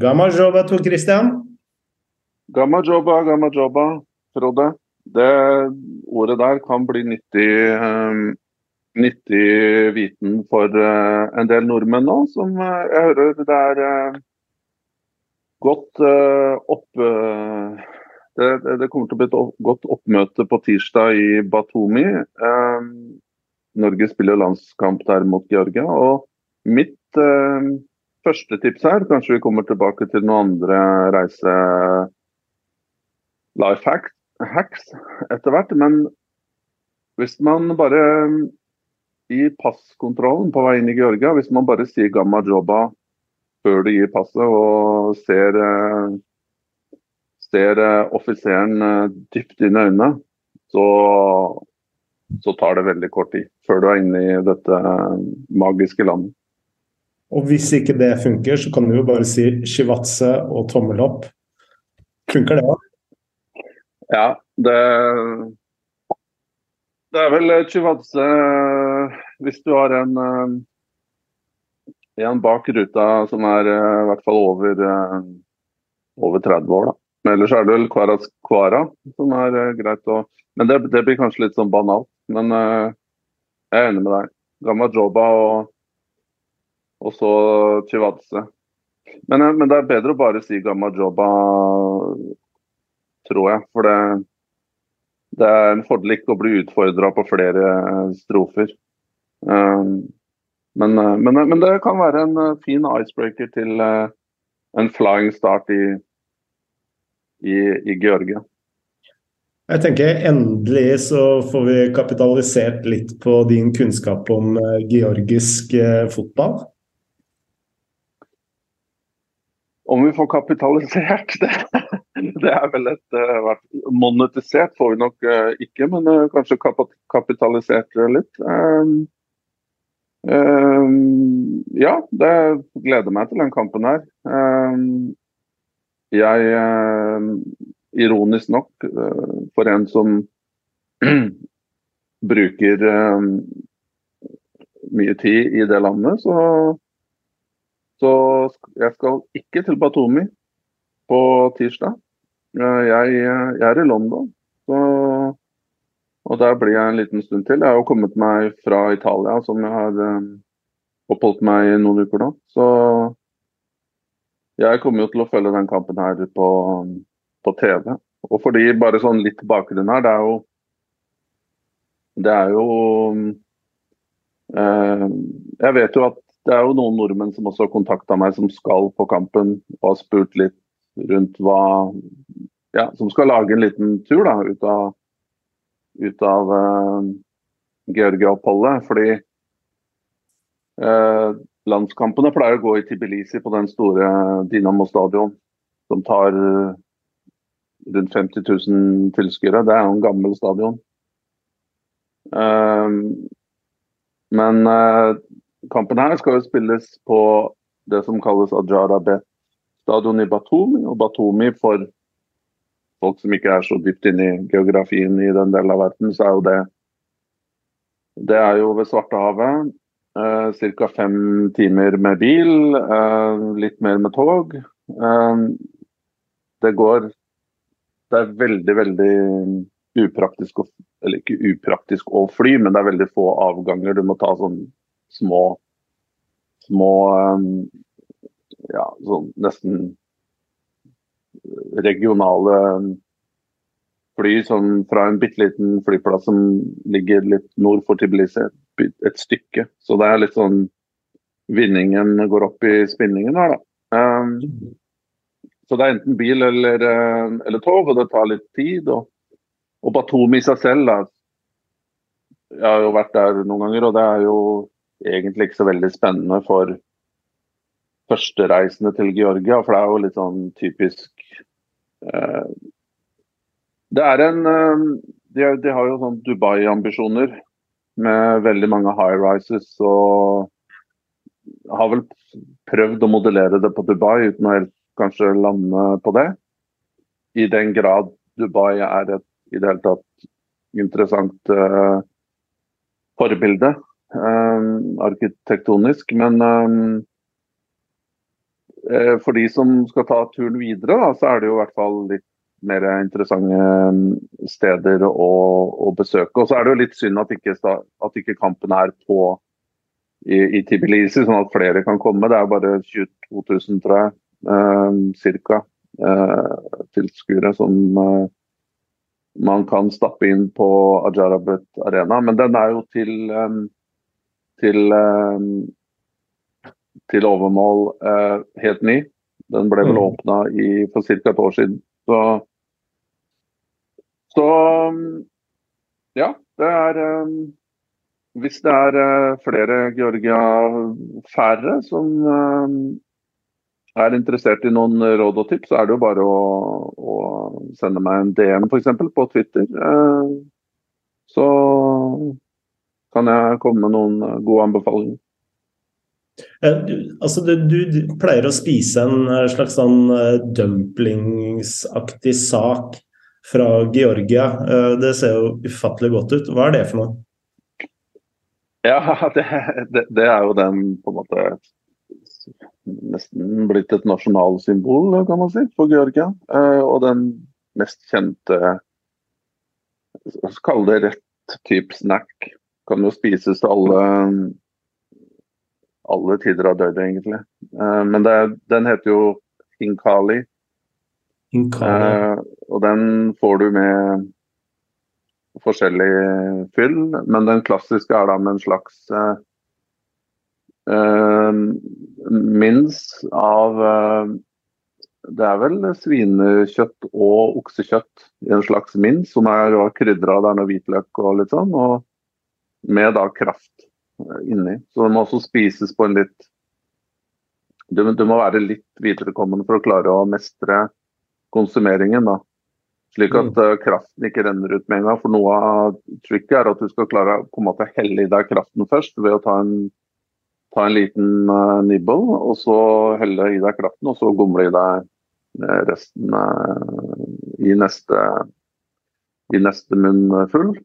Gamma joba, Tor Christian. Gamma joba, gamma joba, Frode. Det ordet der kan bli nyttig, um, nyttig viten for uh, en del nordmenn nå, som uh, jeg hører det er uh, godt opp... Det, det, kommer til å bli et godt oppmøte på tirsdag i Batumi. Um, Norge spiller landskamp der mot Georgia. og Mitt første tips her, kanskje vi kommer tilbake til noen andre reise life hacks, hacks etter hvert. Men hvis man bare i passkontrollen på vei inn i Georgia, hvis man bare sier Gamma Joba før du gir passet og ser, ser offiseren dypt inn i øynene, så, så tar det veldig kort tid før du er inne i dette magiske landet. Og hvis ikke det funker, så kan du jo bare si shivatse og tommel opp. Funker det òg? Ja, det Det er vel shivatse hvis du har en en bak ruta som er i hvert fall over, over 30 år, da. Men ellers er det vel Kvaras Kvara som er greit å Men det, det, blir kanskje litt sånn banalt. Men jeg er enig med deg. Gamma Joba og, og så Chivadze. Men, men, det er bedre å bare si Gamma Joba tror jeg. For det, det er en fordel ikke å bli utfordra på flere strofer. Um, men, men, men, det kan være en fin icebreaker til uh, en flying start i, i, i Georgia. Jeg tenker Endelig så får vi kapitalisert litt på din kunnskap om georgisk fotball. Om vi får kapitalisert det det er vel et uh, Monetisert får vi nok uh, ikke, men uh, kanskje kap kapitalisert litt. Um, um, ja, det gleder meg til den kampen her. Um, jeg Ironisk nok, for en som bruker mye tid i det landet, så så jeg skal ikke til Batomi på tirsdag. Jeg, jeg er i London, så, og der blir jeg en liten stund til. Jeg har jo kommet meg fra Italia, som jeg har um, oppholdt meg i noen uker nå. Så jeg kommer jo til å følge den kampen her på, på TV. Og fordi bare sånn litt bakgrunn her, det er jo Det er jo eh, Jeg vet jo at det er jo noen nordmenn som også har kontakta meg, som skal på kampen og har spurt litt rundt hva ja, Som skal lage en liten tur da, ut av, ut av uh, Georgia-oppholdet. Fordi uh, landskampene pleier å gå i Tbilisi på den store Dinamo stadion, som tar uh, rundt 50 000 tilskuere. Det er jo en gammel stadion. Men kampen her skal jo spilles på det som kalles Ajarabet stadion i Batumi. Og Batumi for folk som ikke er så dypt inne i geografien i den delen av verden, så er jo det Det er jo ved Svartehavet. Eh, Ca. fem timer med bil, eh, litt mer med tog. Eh, det går Det er veldig, veldig upraktisk å Eller ikke upraktisk å fly, men det er veldig få avganger. Du må ta sånn små små um, ja, sånn nesten regionale fly sånn fra en bitte liten flyplass som ligger litt nord for Tbilisi, et stykke. Så det er litt sånn Vinningen går opp i spinningen her, da. Um, så det er enten bil eller, uh, eller, tog, og det tar litt tid. Og, og Batumi i seg selv, da. Jeg har jo vært der noen ganger, og det er jo egentlig ikke så veldig spennende for førstereisende til Georgia, for det er jo litt sånn typisk eh, Det er en uh, de, de, har jo sånn Dubai-ambisjoner med veldig mange high rises og har vel prøvd å modellere det på Dubai uten å helt kanskje lande på det. I den grad Dubai er et i det hele tatt interessant eh, forbilde arkitektonisk. Men eh, for de som skal ta turen videre, da, så er det jo i hvert fall litt mer interessante mm, steder å, å besøke. Og så er det jo litt synd at ikke, at ikke kampen er på i, i Tbilisi, sånn at flere kan komme. Det er bare 22 000, tror jeg, eh, ca. Eh, tilskuere som eh, man kan stappe inn på Ajarabet Arena. Men den er jo til, til, eh, til overmål eh, helt ny. Den ble vel mm. åpna for ca. et år siden. Så så ja, det er um, Hvis det er flere Georgia-færre som er interessert i noen råd og tips, så er det jo bare å, å sende meg en DM f.eks. på Twitter. Så kan jeg komme med noen gode anbefalinger. Du, altså du, du, pleier å spise en slags sånn dumplingsaktig sak fra Georgia. Eh, det ser jo ufattelig godt ut. Hva er det for noe? Ja, det, det, det er jo den på en måte nesten blitt et nasjonalsymbol, kan man si, for Georgia. Eh, og den mest kjente Kall det rett type snack. Kan jo spises til alle alle tider av døgnet, egentlig. Eh, men det, den heter jo hinkali. hinkali. Og den får du med forskjellig fyll, men den klassiske er da med en slags uh, uh, mins av uh, Det er vel svinekjøtt og oksekjøtt i en slags mins, som er krydra. Er noe hvitløk og litt sånn, og med da kraft inni. Så det må også spises på en litt du, du må være litt viderekommende for å klare å mestre konsumeringen. da. Slik at uh, kraften ikke renner ut med en gang. For noe av tricket er at du skal klare å komme til å helle i deg kraften først ved å ta en, ta en liten uh, nibble, og så helle i deg kraften, og så gomle i deg uh, resten i neste, i neste munn full.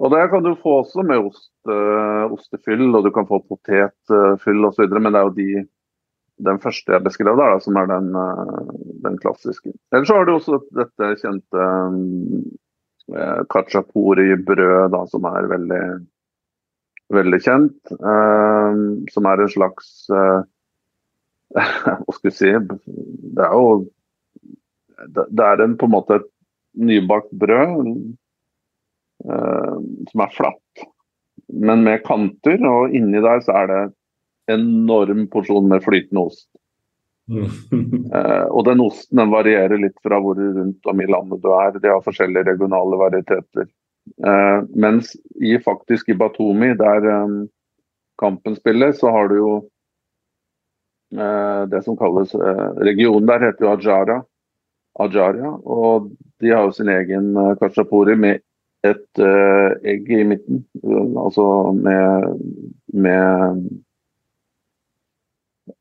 Og det kan du få også med ost, ostefyll, og du kan få potetfyll osv. Men det er jo de den første jeg beskrev der, da, som er den, eh, den klassiske. Ellers så har du også dette kjente eh, kachapuri-brød, som er veldig, veldig kjent. Som er en slags Hva skal vi si Det er jo Det er en, på en måte et nybakt brød som er flatt, men med kanter. Og inni der så er det enorm porsjon med flytende ost. uh, og den osten den varierer litt fra hvor rundt om i landet du er. De har forskjellige regionale varieteter. Uh, mens i faktisk i Batumi, der um, kampen spiller, så har du jo uh, det som kalles Regionen der heter jo Ajara. Ajaria, og de har jo sin egen kachapuri med et egg i midten. altså med, med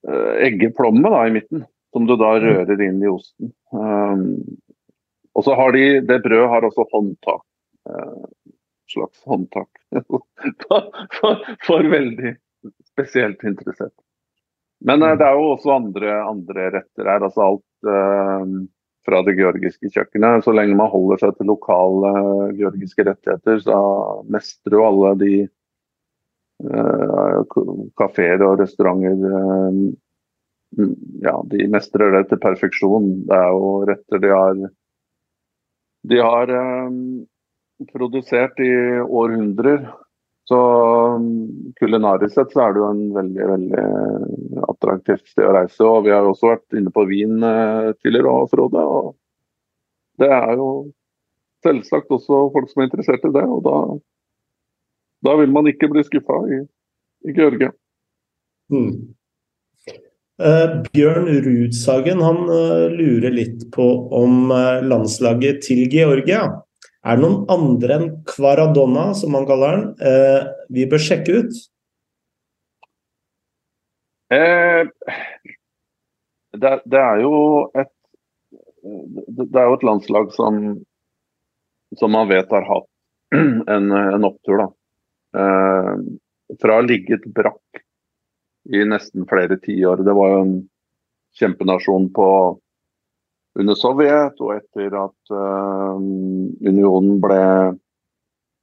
uh, eggeplomme da, i midten, som du da mm. rører inn i osten. Um, og så har de, Det brødet har også håndtak. Uh, slags håndtak. for, for, for, veldig spesielt interessert. Men uh, det er jo også andre, andre retter her. altså Alt uh, fra det georgiske kjøkkenet. Så lenge man holder seg til lokale georgiske rettigheter, så mestrer jo alle de Eh, kafeer og restauranter eh, ja, de mestrer det til perfeksjon. Det er jo retter de har de har um, produsert i århundrer. Så kulinarisk sett så er det jo en veldig veldig attraktivt sted å reise. Og vi har også vært inne på Wien uh, tidligere, og Frode. Og det er jo selvsagt også folk som er interessert i det. Og da da vil man ikke bli skuffa i, i Georgia. Mm. Uh, Bjørn Rudsagen han lurer litt på om landslaget til Georgia er det noen andre enn Kvaradonna, som man kaller den, vi bør sjekke ut? Det, det, er jo et det er jo et landslag som, som man vet har hatt en, en opptur. da. Eh, fra ligget brakk i nesten flere tiår. Det var jo en kjempenasjon på under Sovjet, og etter at uh, unionen ble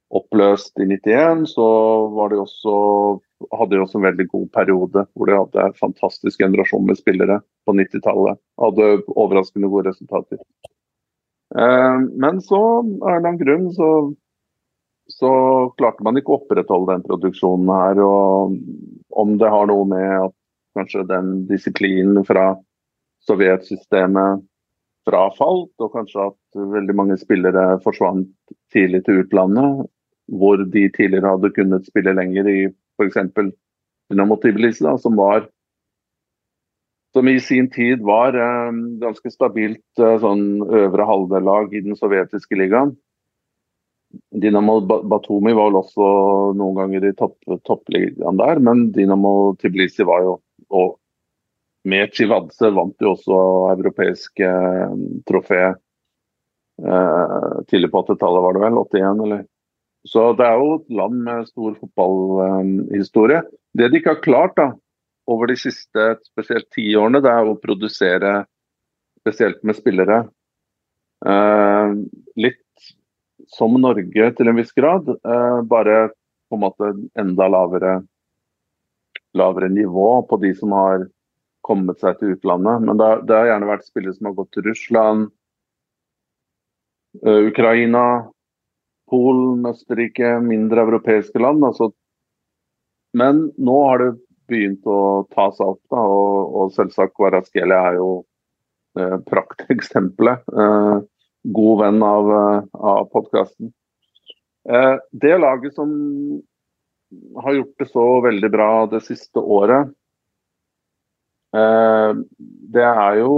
oppløst i 91, så var de også, hadde de også en veldig god periode hvor de hadde en fantastisk generasjon med spillere på 90-tallet. Hadde overraskende gode resultater. Uh, men så, av en eller annen grunn, så, så klarte man ikke å opprettholde den produksjonen her. og Om det har noe med at kanskje den disiplinen fra sovjetsystemet frafalt, og kanskje at veldig mange spillere forsvant tidlig til utlandet, hvor de tidligere hadde kunnet spille lenger i f.eks. Dynamo Tbilisi, som var som i sin tid var eh, ganske stabilt eh, sånn øvre halvdelag i den sovjetiske ligaen. Dynamo Batumi var vel også noen ganger i topp, toppligaen der, men Dynamo Tbilisi var jo og med Chivadze vant jo også europeiske eh, trofé eh, tidlig på 80-tallet, var det vel? 81, eller? Så det er jo et land med stor fotballhistorie. Eh, det de ikke har klart da, over de siste spesielt ti årene, det er å produsere spesielt med spillere. Eh, litt som Norge til en viss grad, eh, bare på en måte enda lavere, lavere nivå på de som har kommet seg til utlandet. Men det, det har gjerne vært spillere som har gått til Russland, uh, Ukraina, Polen, Østerrike, mindre europeiske land. Altså. Men nå har det begynt å ta seg opp, da, og, og selvsagt Kvaraskelia er jo uh, prakteksempelet. Uh, god venn av, av podkasten. Det laget som har gjort det så veldig bra det siste året, Eh, det er jo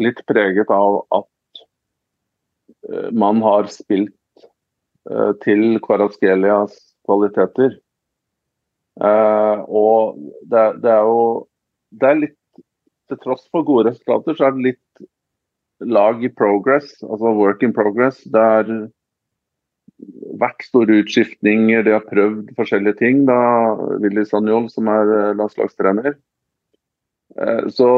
litt preget av at eh, man har spilt eh, til Kvaraskelias kvaliteter. Og det, det, er jo det er litt Til tross for gode resultater, så er det litt lag i progress, altså work in progress. Det har vært store utskiftninger, de har prøvd forskjellige ting. da Willy Sanjol, som er landslagstrener, Eh, så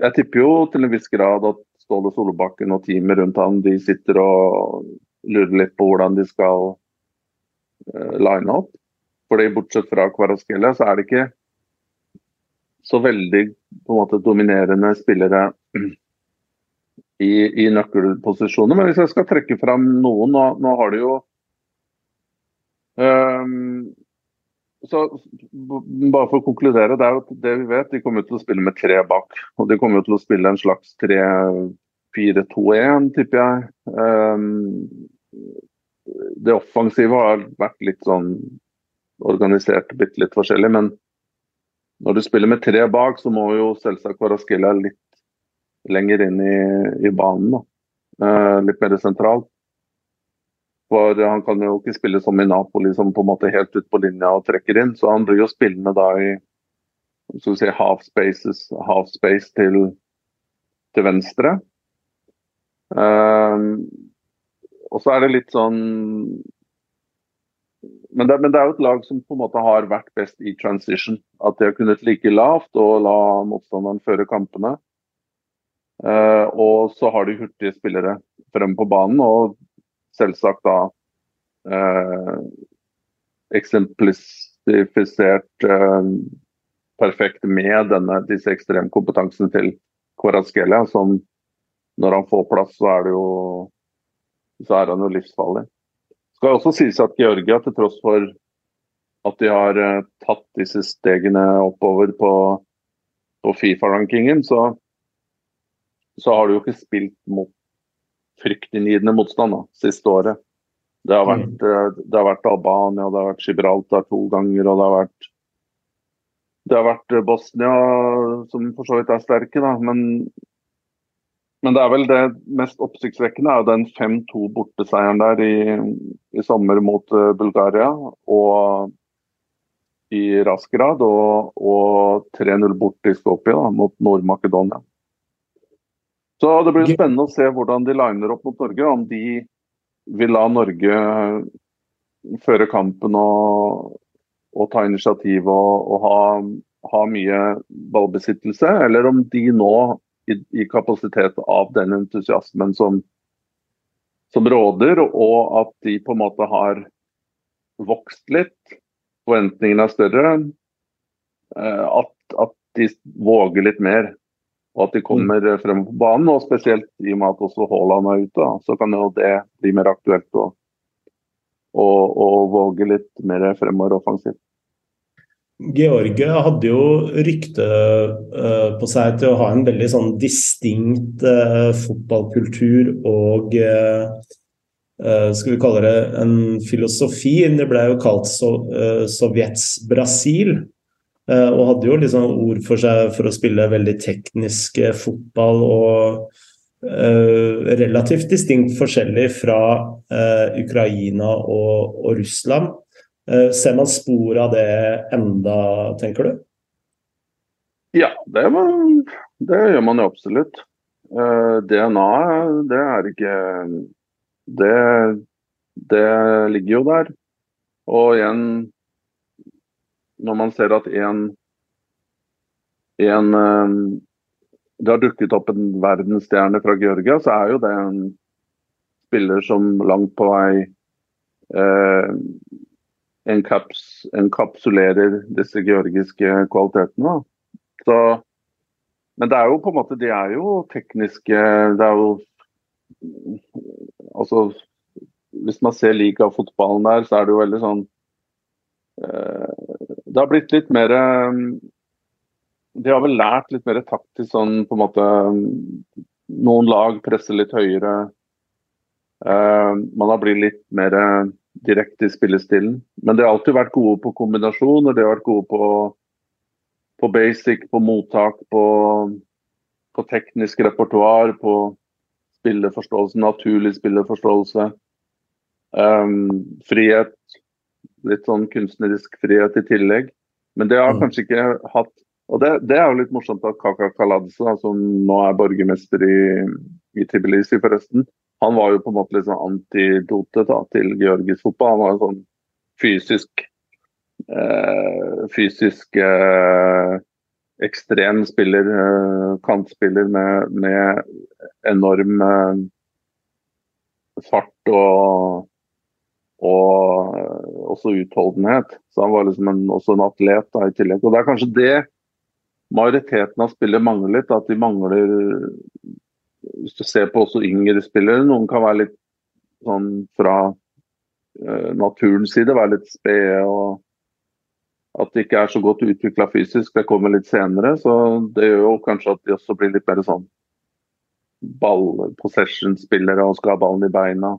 jeg tipper jo til en viss grad at Ståle Solbakken og teamet rundt han, de sitter og lurer litt på hvordan de skal uh, line opp. Fordi Bortsett fra Kvaraskelia, så er det ikke så veldig på en måte dominerende spillere i, i nøkkelposisjoner. Men hvis jeg skal trekke fram noen, nå, nå har de jo um, så bare for å konkludere, det er jo det vi vet. De kommer til å spille med tre bak. Og de kommer til å spille en slags 3-4-2-1, tipper jeg. Um, det offensive har vært litt sånn organisert bitte litt forskjellig, men når du spiller med tre bak, så må jo selvsagt Kvaraskilla litt lenger inn i, i banen. Uh, litt mer sentralt. For Han kan jo ikke spille som i Napoli, som på en måte helt ut på linja og trekker inn. Så han blir jo spillende da i skal vi si, half, spaces, half space til, til venstre. Um, og så er det litt sånn men det, men det, er jo et lag som på en måte har vært best i transition. At de har kunnet like lavt og la motstanderen føre kampene. Uh, og så har de hurtige spillere frem på banen. Og selvsagt da eh, eksemplifisert eh, perfekt med denne, disse ekstremkompetansene til Kvaraskelia, som når han får plass, så er, det jo, så er han jo livsfarlig. Det skal også sies at Georgia, til tross for at de har uh, tatt disse stegene oppover på, på Fifa-rankingen, så, så, har de jo ikke spilt mot fryktinngytende motstand da, siste året. Det har, vært, mm. Eh, det har vært Albania, det har vært Gibraltar to ganger, og det har vært det har vært eh, Bosnia, som for så vidt er sterke, da. Men, men det er vel det mest oppsiktsvekkende er den 5-2 borteseieren der i, i, sommer mot uh, Bulgaria. Og i rask grad. Og, og 3-0 bort i Skopje da, mot Nord-Makedonia. Så det blir spennende å se hvordan de liner opp mot Norge. Om de vil la Norge føre kampen og og ta initiativ og, og ha, ha, mye ballbesittelse, eller om de nå i, i kapasitet av den entusiasmen som, som råder, og at de på en måte har vokst litt, forventningene er større, eh, at, at de våger litt mer. Og at de kommer mm. frem på banen, og spesielt i og med at også Haaland er ute, så kan jo det bli mer aktuelt å, å, å våge litt mer fremover offensivt. George hadde jo rykte uh, på seg til å ha en veldig sånn distinkt uh, fotballkultur og skal vi kalle det en filosofi. Det ble jo kalt Sovjets Brasil. Eh, og hadde jo liksom ord for seg for å spille veldig teknisk eh, fotball og uh, relativt distinkt forskjellig fra Ukraina og, Russland. Ser man spor av det enda, tenker du? Ja, det, var, det gjør man jo absolutt. DNA, det er ikke det, det ligger jo der. Og igjen når man ser at en, en eh, Det har dukket opp en verdensstjerne fra Georgia, så er jo det en spiller som langt på vei eh, enkaps, enkapsulerer disse georgiske kvalitetene. Så, men det er jo på en måte De er jo tekniske Det er jo Altså Hvis man ser ligafotballen der, så er det jo veldig sånn det har blitt litt mer eh, De har vel lært litt mer taktisk sånn på en måte Noen lag presser litt høyere. Uh, man har blitt litt mer direkte i spillestilen. Men de har alltid vært gode på kombinasjoner. de har vært gode på, på basic, på mottak, på, på teknisk repertoar, på spilleforståelse, naturlig spilleforståelse. Um, frihet, litt sånn kunstnerisk frihet i tillegg. Men det har mm. kanskje ikke hatt Og det, det er jo litt morsomt at Kaka Kaladze, som nå er borgermester i, i Tbilisi, forresten, han var jo på en måte litt sånn antidote da, til Georgisk fotball. Han var en sånn fysisk eh, fysisk eh, ekstrem spiller, eh, kantspiller med, med enorm eh, fart og og eh, også utholdenhet. Så han var liksom en, også en atlet da, i tillegg. Og Det er kanskje det majoriteten av spillere mangler litt. At de mangler Hvis du ser på også yngre spillere, noen kan være litt sånn fra uh, naturens side, være litt spede. og at de ikke er så godt utvikla fysisk, det kommer litt senere. Så det gjør jo kanskje at de også blir litt mer sånn ball, possession-spillere og skal ha ballen i beina.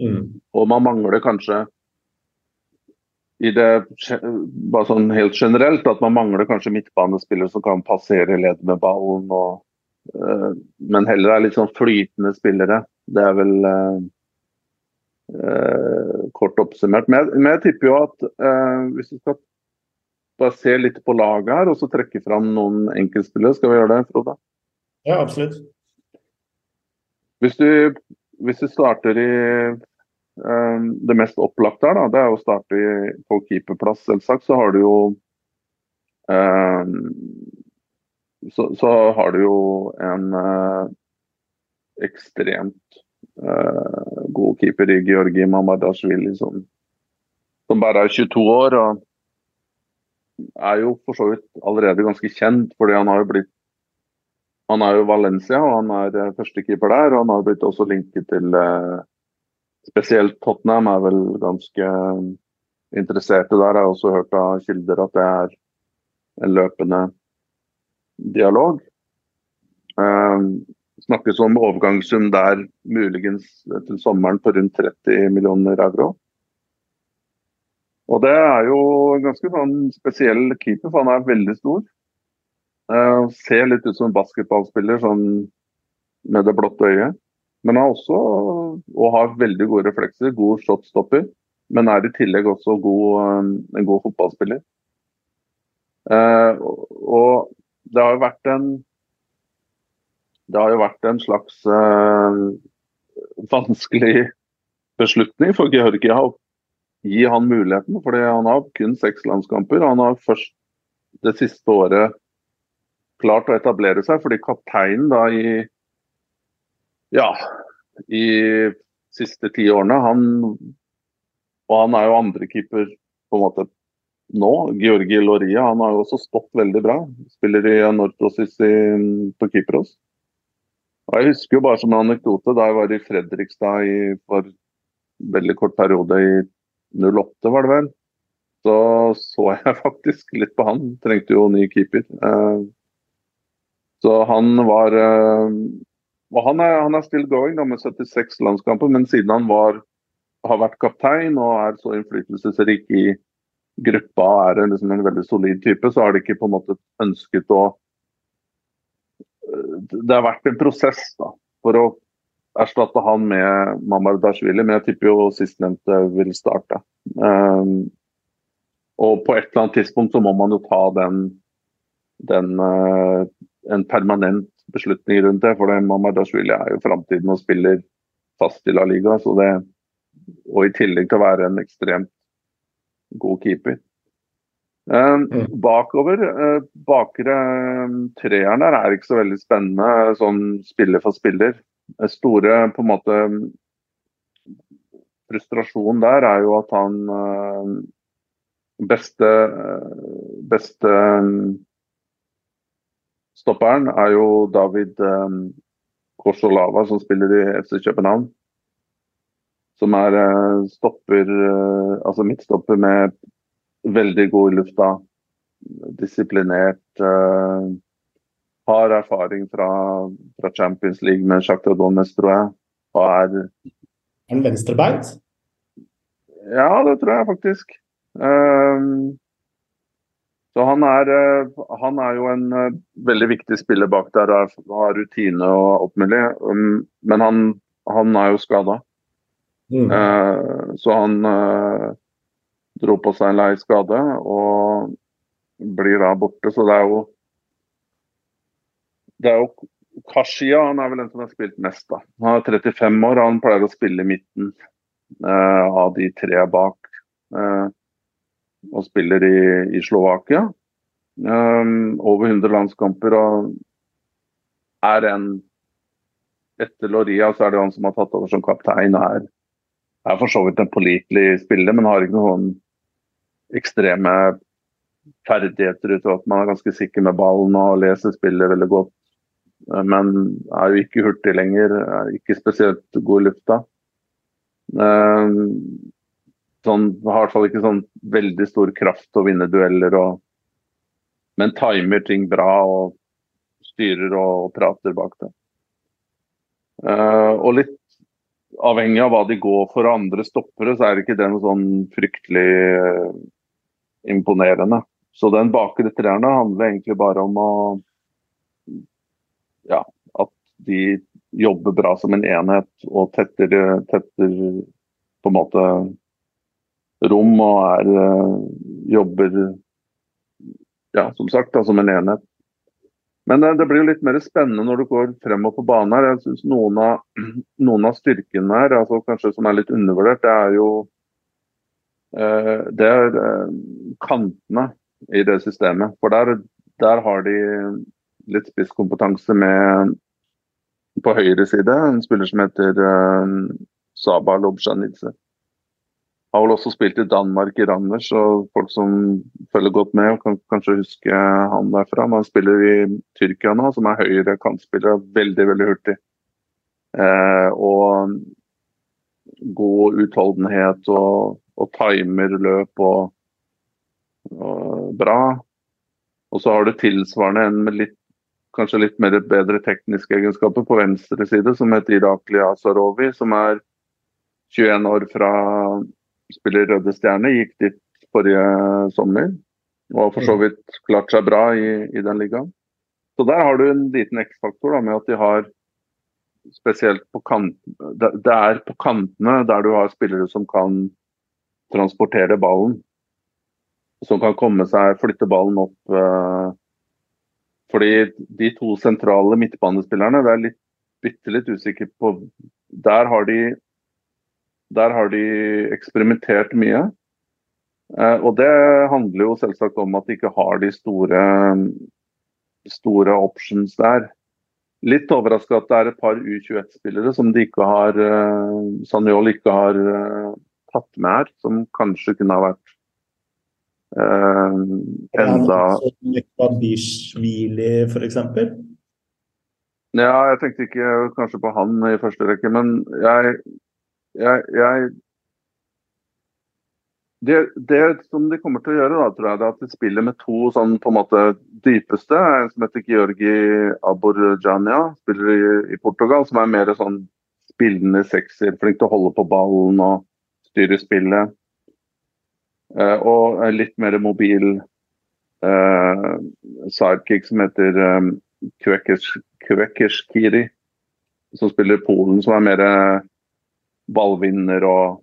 Mm. Og man mangler kanskje i det bare sånn helt generelt at man mangler kanskje midtbanespillere som kan passere ledd med ballen. Og, uh, men heller er litt sånn flytende spillere. Det er vel uh, uh, kort oppsummert. Men jeg, men jeg, tipper jo at hvis vi skal bare se litt på laget her og så trekke fram noen enkeltspillere, skal vi gjøre det, Frode? Ja, absolutt. Hvis du, hvis du starter i det mest opplagte her, da, det er å starte på keeperplass, selvsagt. Så har du jo um, så, så, har du jo en uh, ekstremt uh, god keeper i Georgi Mamardashvili som, som bare er 22 år. og er jo for så vidt allerede ganske kjent, fordi han har jo blitt han er jo Valencia og han er eh, førstekeeper der. og Han har blitt også linket til Spesielt Tottenham er vel ganske interesserte der. Jeg har også hørt av kilder at det er en løpende dialog. Eh, snakkes om overgangssum der muligens til sommeren på rundt 30 millioner euro. Og det er jo en ganske sånn spesiell keeper, for han er veldig stor. Eh, ser litt ut som en basketballspiller sånn med det blåtte øyet. Men han har også, og har veldig gode reflekser, god shotstopper. Men er i tillegg også god, en god fotballspiller. Eh, og det har jo vært en det har jo vært en slags eh, vanskelig beslutning for Georgia å, gi han muligheten. fordi han har kun seks landskamper. Han har først det siste året klart å etablere seg, fordi kapteinen da i ja, i siste ti årene, han og han er jo andrekeeper på en måte nå. Georgi Loria han har jo også stått veldig bra. Spiller i Anortosis i, på Kypros. Og Jeg husker jo bare som en anekdote da jeg var i Fredrikstad i, for veldig kort periode i 08, var det vel. Så så jeg faktisk litt på han. Trengte jo ny keeper. Eh, så han var eh, Og han er, han er still going da, med 76 landskamper, men siden han var, har vært kaptein og er så innflytelsesrik i gruppa og er liksom en veldig solid type, så har de ikke på en måte ønsket å Det har vært en prosess da, for å erstatte han med Mamardashvili, men jeg tipper jo sistnevnte vil starte. Um, og på et eller annet tidspunkt så må man jo ta den, den uh, en permanent beslutning rundt det. For Mamardashvili er jo framtiden og spiller fast i La Liga. Så det, og i tillegg til å være en ekstremt god keeper. Eh, bakover, eh, bakre uh, treeren der er ikke så veldig spennende sånn spiller for spiller. Det store på en måte frustrasjonen der er jo at han beste, beste stopperen er jo David um, Korsolava, som spiller i FC København. Som er uh, stopper, uh, altså midtstopper med veldig god i lufta. Disiplinert. Uh, har erfaring fra, fra, Champions League med Shakhtar Donetsk, tror jeg. Og er Er han venstrebeint? Ja, det tror jeg faktisk. Um, så han er, eh, han er, jo en eh, veldig viktig spiller bak der har rutine og alt mulig. Um, men han, han er jo skada. Mm. Uh, så han dro på seg en lei skade og blir da borte. Så det er jo det er jo Kashia han er vel den som har spilt mest. da. Han er 35 år og han pleier å spille i midten av de tre bak. Uh, og spiller i, i Slovakia. Um, over 100 landskamper og er en Etter Loria så er det han som har tatt over som kaptein og er, er for så vidt en pålitelig spiller, men har ikke noen ekstreme ferdigheter utover at man er ganske sikker med ballen og leser spillet veldig godt. Men er jo ikke hurtig lenger, er ikke spesielt god i lufta. Um, sånn, har i hvert fall ikke sånn veldig stor kraft til å vinne dueller, og, men timer ting bra og styrer og, og prater bak det. Uh, og litt avhengig av hva de går for andre stoppere, så er ikke det noe sånn fryktelig uh, imponerende. Så den bakre treeren handler egentlig bare om å ja, at de jobber bra som en enhet og tetter, tetter på en måte rom og er, eh, jobber ja, som sagt, da, som en enhet. Men det, det, blir jo litt mer spennende når du går fremover på banen. her. Jeg synes Noen noen av styrkene her, altså kanskje som er litt undervurdert, det er jo eh, det er eh, kantene i det systemet. For der, der har de litt spisskompetanse med på høyre side en spiller som heter eh, Saba Lobjanidze. Har vel også spilt i Danmark, i Randers, og folk som følger godt med, og kan kanskje huske han derfra. Men han spiller i Tyrkia nå, som er høyre kantspiller, veldig, veldig hurtig. Eh, og god utholdenhet og, og timer løp og, og bra. Og så har du tilsvarende en med litt, kanskje litt mer bedre tekniske egenskaper på venstre side, som heter Irakli Asarovi, som er 21 år fra spiller Røde Stjerne, gikk dit forrige sommer. Og har for så mm. vidt klart seg bra i, i den ligaen. Så der har du en liten X-faktor med at de har spesielt på kant, Det er på kantene der du har spillere som kan transportere ballen. Som kan komme seg, flytte ballen opp. Uh, fordi de to sentrale midtbanespillerne, det er litt, bitte litt usikker på Der har de Der har de eksperimentert mye. Eh, og det handler jo selvsagt om at de ikke har de store, store options der. Litt overraska at det er et par U21-spillere som de ikke har uh, Sanjol ikke har uh, tatt med her, som kanskje kunne ha vært eh, enda Mekbadishvili, f.eks.? Ja, jeg tenkte ikke kanskje på han i første rekke, men jeg, jeg, jeg det, det, som de kommer til å gjøre, da, tror jeg, er at de spiller med to sånn på en måte dypeste. En som heter Georgi Aborjania, spiller i, i, Portugal, som er mer sånn spillende sekser. Flink til å holde på ballen og styre spillet. Eh, og litt mer mobil eh, sidekick som heter eh, Kvekers, Kvekerskiri, som spiller Polen, som er mer ballvinner og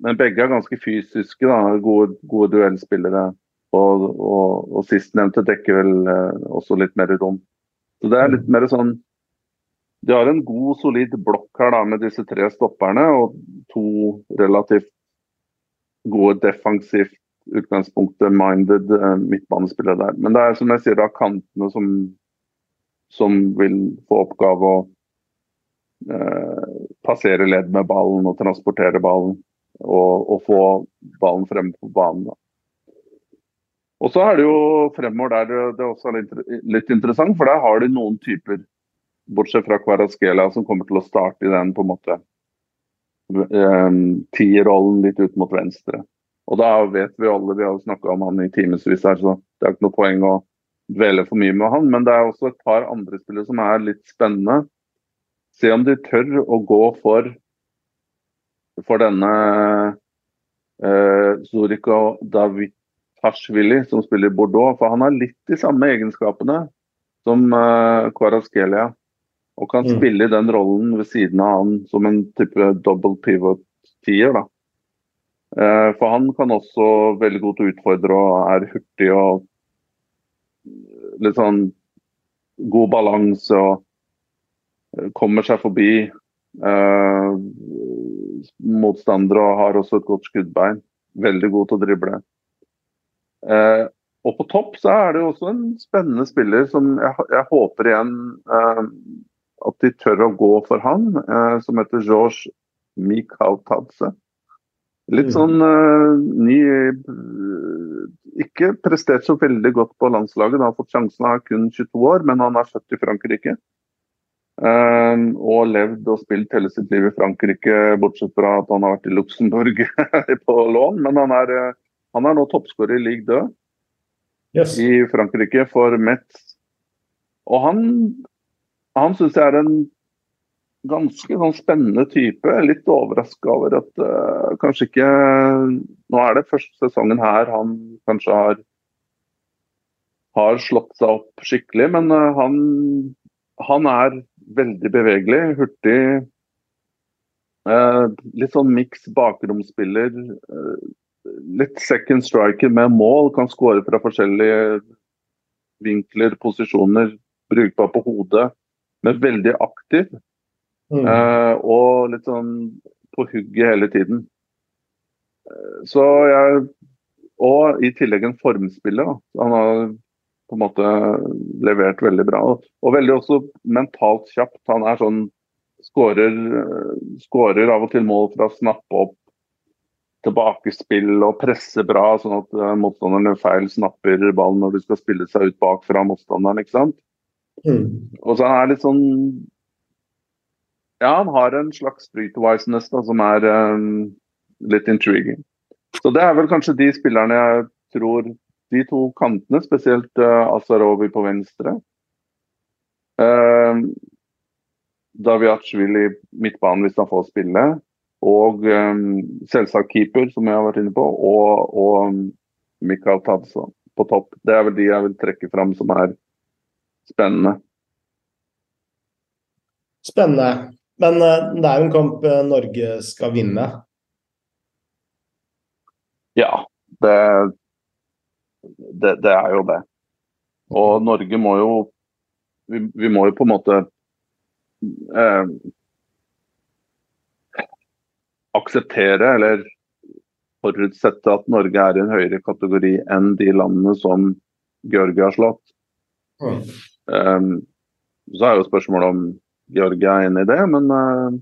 men begge er ganske fysiske. Da. Gode, gode duellspillere. Og, og, og sistnevnte dekker vel eh, også litt mer rom. Så det er litt mer sånn De har en god, solid blokk her da, med disse tre stopperne og to relativt gode defensivt utgangspunktet minded eh, midtbanespillere der. Men det er som jeg sier, da kantene som, som vil få oppgave å passere ledd med ballen og transportere ballen og, og få ballen frem på banen. Da. Og så er det jo fremover der det, er også litt, litt, interessant, for der har de noen typer, bortsett fra Kvaraskela, som kommer til å starte i den på en måte um, tierrollen litt ut mot venstre. Og da vet vi alle, vi har snakka om han i timevis her, så det er ikke noe poeng å dvele for mye med han. Men det er også et par andre spillere som er litt spennende. Se om de tør å gå for for denne eh, Zorika Davitashvili, som spiller i Bordeaux. For han har litt de samme egenskapene som eh, Kvaraskelia. Og kan mm. spille den rollen ved siden av han som en type double pivot-tier. da. Eh, for han kan også veldig godt utfordre og er hurtig og litt sånn god balanse og kommer seg forbi. eh, motstandere og har også et godt skuddbein. Veldig god til å drible. Eh, og på topp så er det også en spennende spiller som jeg, jeg håper igjen eh, at de tør å gå for han, som heter George Mikhautadze. Litt mm. sånn ny Ikke prestert så veldig godt på landslaget. Han har fått sjansen, han er kun 22 år, men han er født i Frankrike. Um, og levd og spilt hele sitt liv i Frankrike, bortsett fra at han har vært i Luxembourg på lån. Men han er, eh, han er nå toppskårer i league død yes. i Frankrike for Metz. Og han, han syns jeg er en ganske sånn spennende type. Litt overraska over at uh, kanskje ikke Nå er det første sesongen her han kanskje har, har slått seg opp skikkelig, men uh, han, han er veldig bevegelig, hurtig. Eh, litt sånn miks bakromsspiller. Eh, litt second striker med mål. Kan skåre fra forskjellige vinkler, posisjoner. Brukbar på hodet, men veldig aktiv. Mm. Eh, og litt sånn på hugget hele tiden. Eh, så jeg Og i tillegg en formspiller. Da. Han har på en måte levert veldig bra. Og veldig også mentalt kjapt. Han er sånn skårer skårer av og til mål fra å snappe opp tilbakespill og presse bra, sånn at motstanderen gjør feil snapper ballen når du skal spille seg ut bak fra motstanderen. ikke sant? Mm. Og så han er litt sånn Ja, han har en slags streetwiseness da, som er um, litt intriguing. Så det er vel kanskje de spillerne jeg tror de to kantene, spesielt uh, Asarovi på venstre. Uh, Daviachvili midtbanen hvis han får spille. Og um, selvsagt keeper, som jeg har vært inne på. Og, og Mikael Tadsa på topp. Det er vel de jeg vil trekke fram som er spennende. Spennende. Men uh, det er jo en kamp Norge skal vinne. Ja, det, det, det, er jo det. Og Norge må jo Vi, vi må jo på en måte eh, akseptere eller forutsette at Norge er i en høyere kategori enn de landene som Georgia har slått. Mm. Um, så er jo spørsmålet om Georgia er inne i det, men, uh,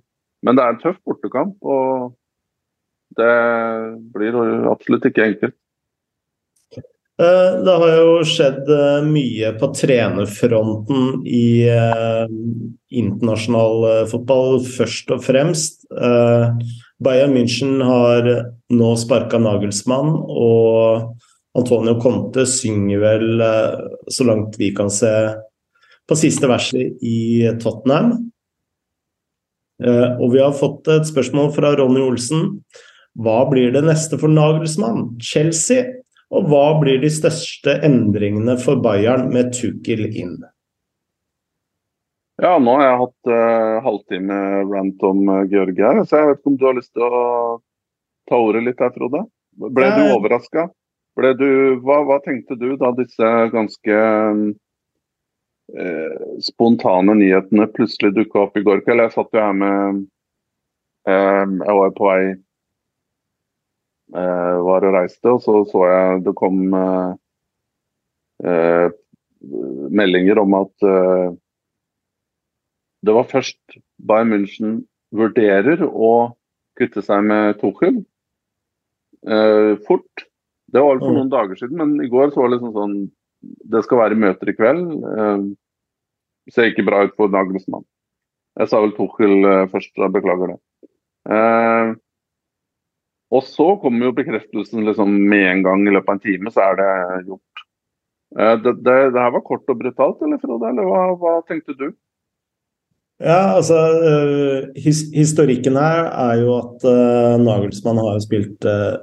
men det er en tøff bortekamp. Og det blir absolutt ikke enkelt. Eh, det har jo skjedd eh, mye på trenerfronten i internasjonal fotball, først og fremst. Bayern München har nå sparka Nagelsmann, og Antonio Conte synger vel, så langt vi kan se, på siste verset i Tottenham. Og vi har fått et spørsmål fra Ronny Olsen. Hva blir det neste for Nagelsmann? Chelsea? Og hva blir de største endringene for Bayern med Tukil inn? Ja, nå har jeg hatt uh, halvtime rant om uh, Georg her, så jeg vet ikke om du har lyst til å ta ordet litt her, Frode? Ble du overraska? Hva, hva, tenkte du da disse ganske uh, spontane nyhetene plutselig dukka opp i går kveld? Jeg satt jo her med Jeg var på vei Eh, var og reiste, og så så jeg det kom eh, eh, meldinger om at det var først Bayern München vurderer å kutte seg med Tuchel fort. Det var for mm. noen dager siden, men i går så var det liksom sånn Det skal være møter i kveld. Det ser ikke bra ut for Nagelsmann. Jeg sa vel Tuchel først, da beklager det. Og så kommer jo bekreftelsen liksom med en gang i løpet av en time, så er det gjort. Eh, det, det, det her var kort og brutalt, eller Frode? Eller hva, hva tenkte du? Ja, altså uh, his, Historikken her er jo at uh, Nagelsmann har spilt uh,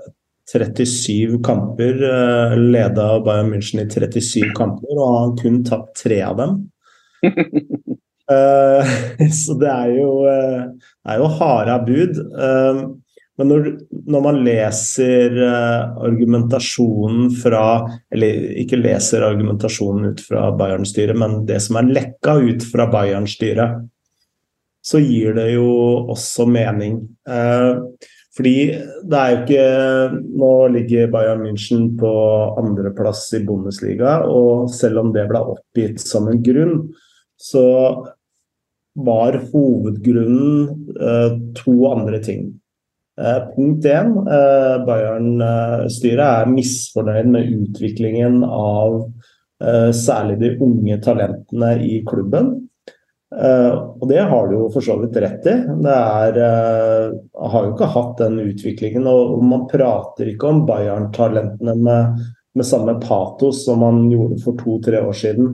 37 kamper. Uh, Leda Bayern München i 37 kamper, og har kun tapt tre av dem. så det er jo, det er jo harde bud. Men når, når, man leser uh, argumentasjonen fra Eller ikke leser argumentasjonen ut fra Bayern-styret, men det som er lekka ut fra Bayern-styret, så gir det jo også mening. Uh, fordi det er jo ikke Nå ligger Bayern München på andreplass i Bundesliga, og selv om det ble oppgitt som en grunn, så var hovedgrunnen uh, to andre ting. Eh, punkt én, eh, Bayern-styret er misfornøyd med utviklingen av eh, særlig de unge talentene i klubben. Og det har du jo for så vidt rett i. Det er, har jo ikke hatt den utviklingen. Og man prater ikke om Bayern-talentene med, med, samme patos som man gjorde for to-tre år siden.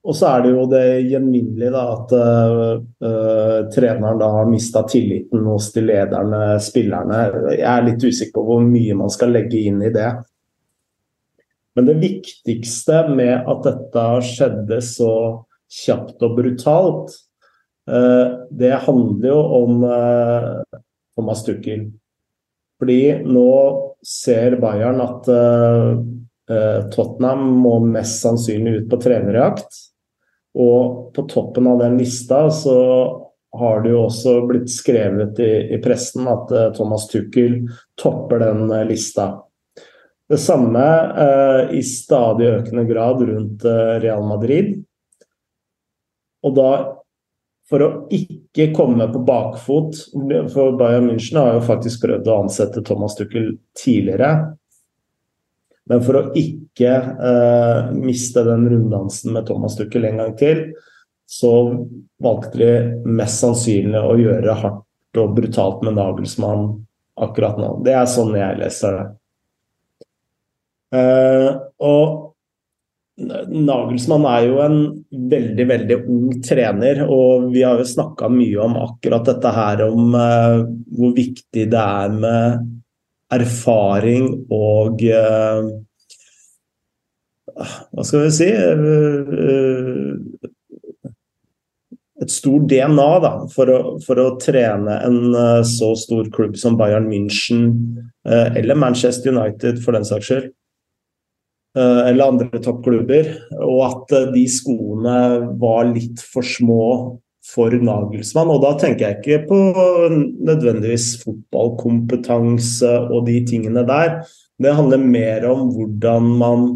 Og så er det jo det gjenvinnelige da, at uh, treneren da har mista tilliten hos de lederne, spillerne. Jeg er litt usikker på hvor mye man skal legge inn i det. Men det viktigste med at dette skjedde så kjapt og brutalt, uh, det handler jo om uh, Thomas Tuchel. Fordi nå ser Bayern at Tottenham må mest sannsynlig ut på trenerjakt. Og på toppen av den lista så har det jo også blitt skrevet i, i pressen at uh, Thomas Tuchel topper den uh, lista. Det samme uh, i stadig økende grad rundt Real Madrid. Og da, for å ikke komme på bakfot For Bayern München har jo faktisk prøvd å ansette Thomas Tuchel tidligere. Men for å ikke eh, miste den runddansen med Thomas Tuchel en gang til, så valgte de mest sannsynlig å gjøre hardt og brutalt med Nagelsmann akkurat nå. Det er sånn jeg leser det. Eh, og Nagelsmann er jo en veldig, veldig ung trener, og vi har jo snakka mye om akkurat dette her om eh, hvor viktig det er med erfaring og uh, Hva skal vi si uh, Et stort DNA da, for, å, for å trene en uh, så stor klubb som Bayern München eller Manchester United, for den saks skyld. Eller andre toppklubber. Og at de skoene var litt for små for Nagelsmann. Og da tenker jeg ikke på nødvendigvis fotballkompetanse og de tingene der. Det handler mer om hvordan man,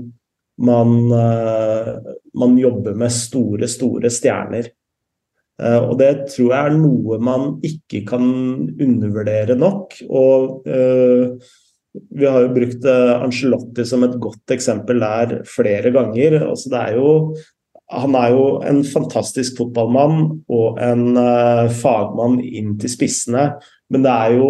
man, uh, man jobber med store, store stjerner. Uh, og det tror jeg er noe man ikke kan undervurdere nok. Og uh, vi har jo brukt Angelotti som et godt eksempel der flere ganger. Altså, det er jo han er jo en fantastisk fotballmann og en uh, fagmann inn til spissene. Men det er, jo,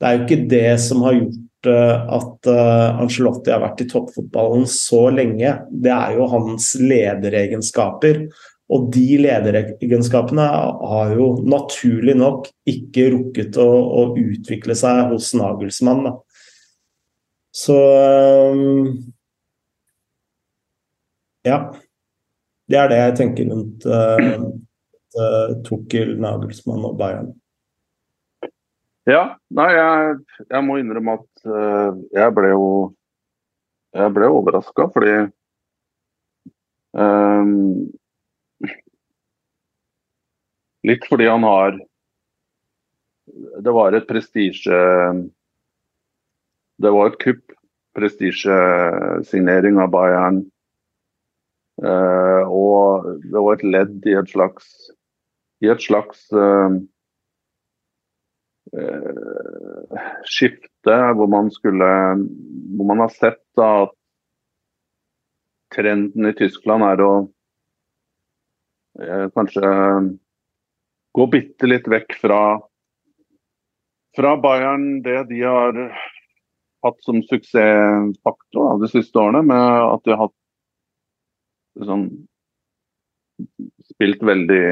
det er jo ikke det som har gjort uh, at uh, Angelotti har vært i toppfotballen så lenge. Det er jo hans lederegenskaper. Og de lederegenskapene har jo naturlig nok ikke rukket å, å utvikle seg hos Nagelsmann. Da. Så ja. Det er det jeg tenker rundt uh, uh, Tukkel, Nagelsmann og Bayern. Ja, nei, jeg, jeg må innrømme at uh, jeg ble jo Jeg ble overraska fordi um, Litt fordi han har Det var et prestisje Det var et kupp. Prestisjesignering av Bayern. Uh, og det var et ledd i et slags i et slags uh, uh, skifte hvor man skulle Hvor man har sett da, at trenden i Tyskland er å kanskje gå bitte litt vekk fra fra Bayern, det de har hatt som suksessfaktor de siste årene, med at de har hatt sånn Spilt veldig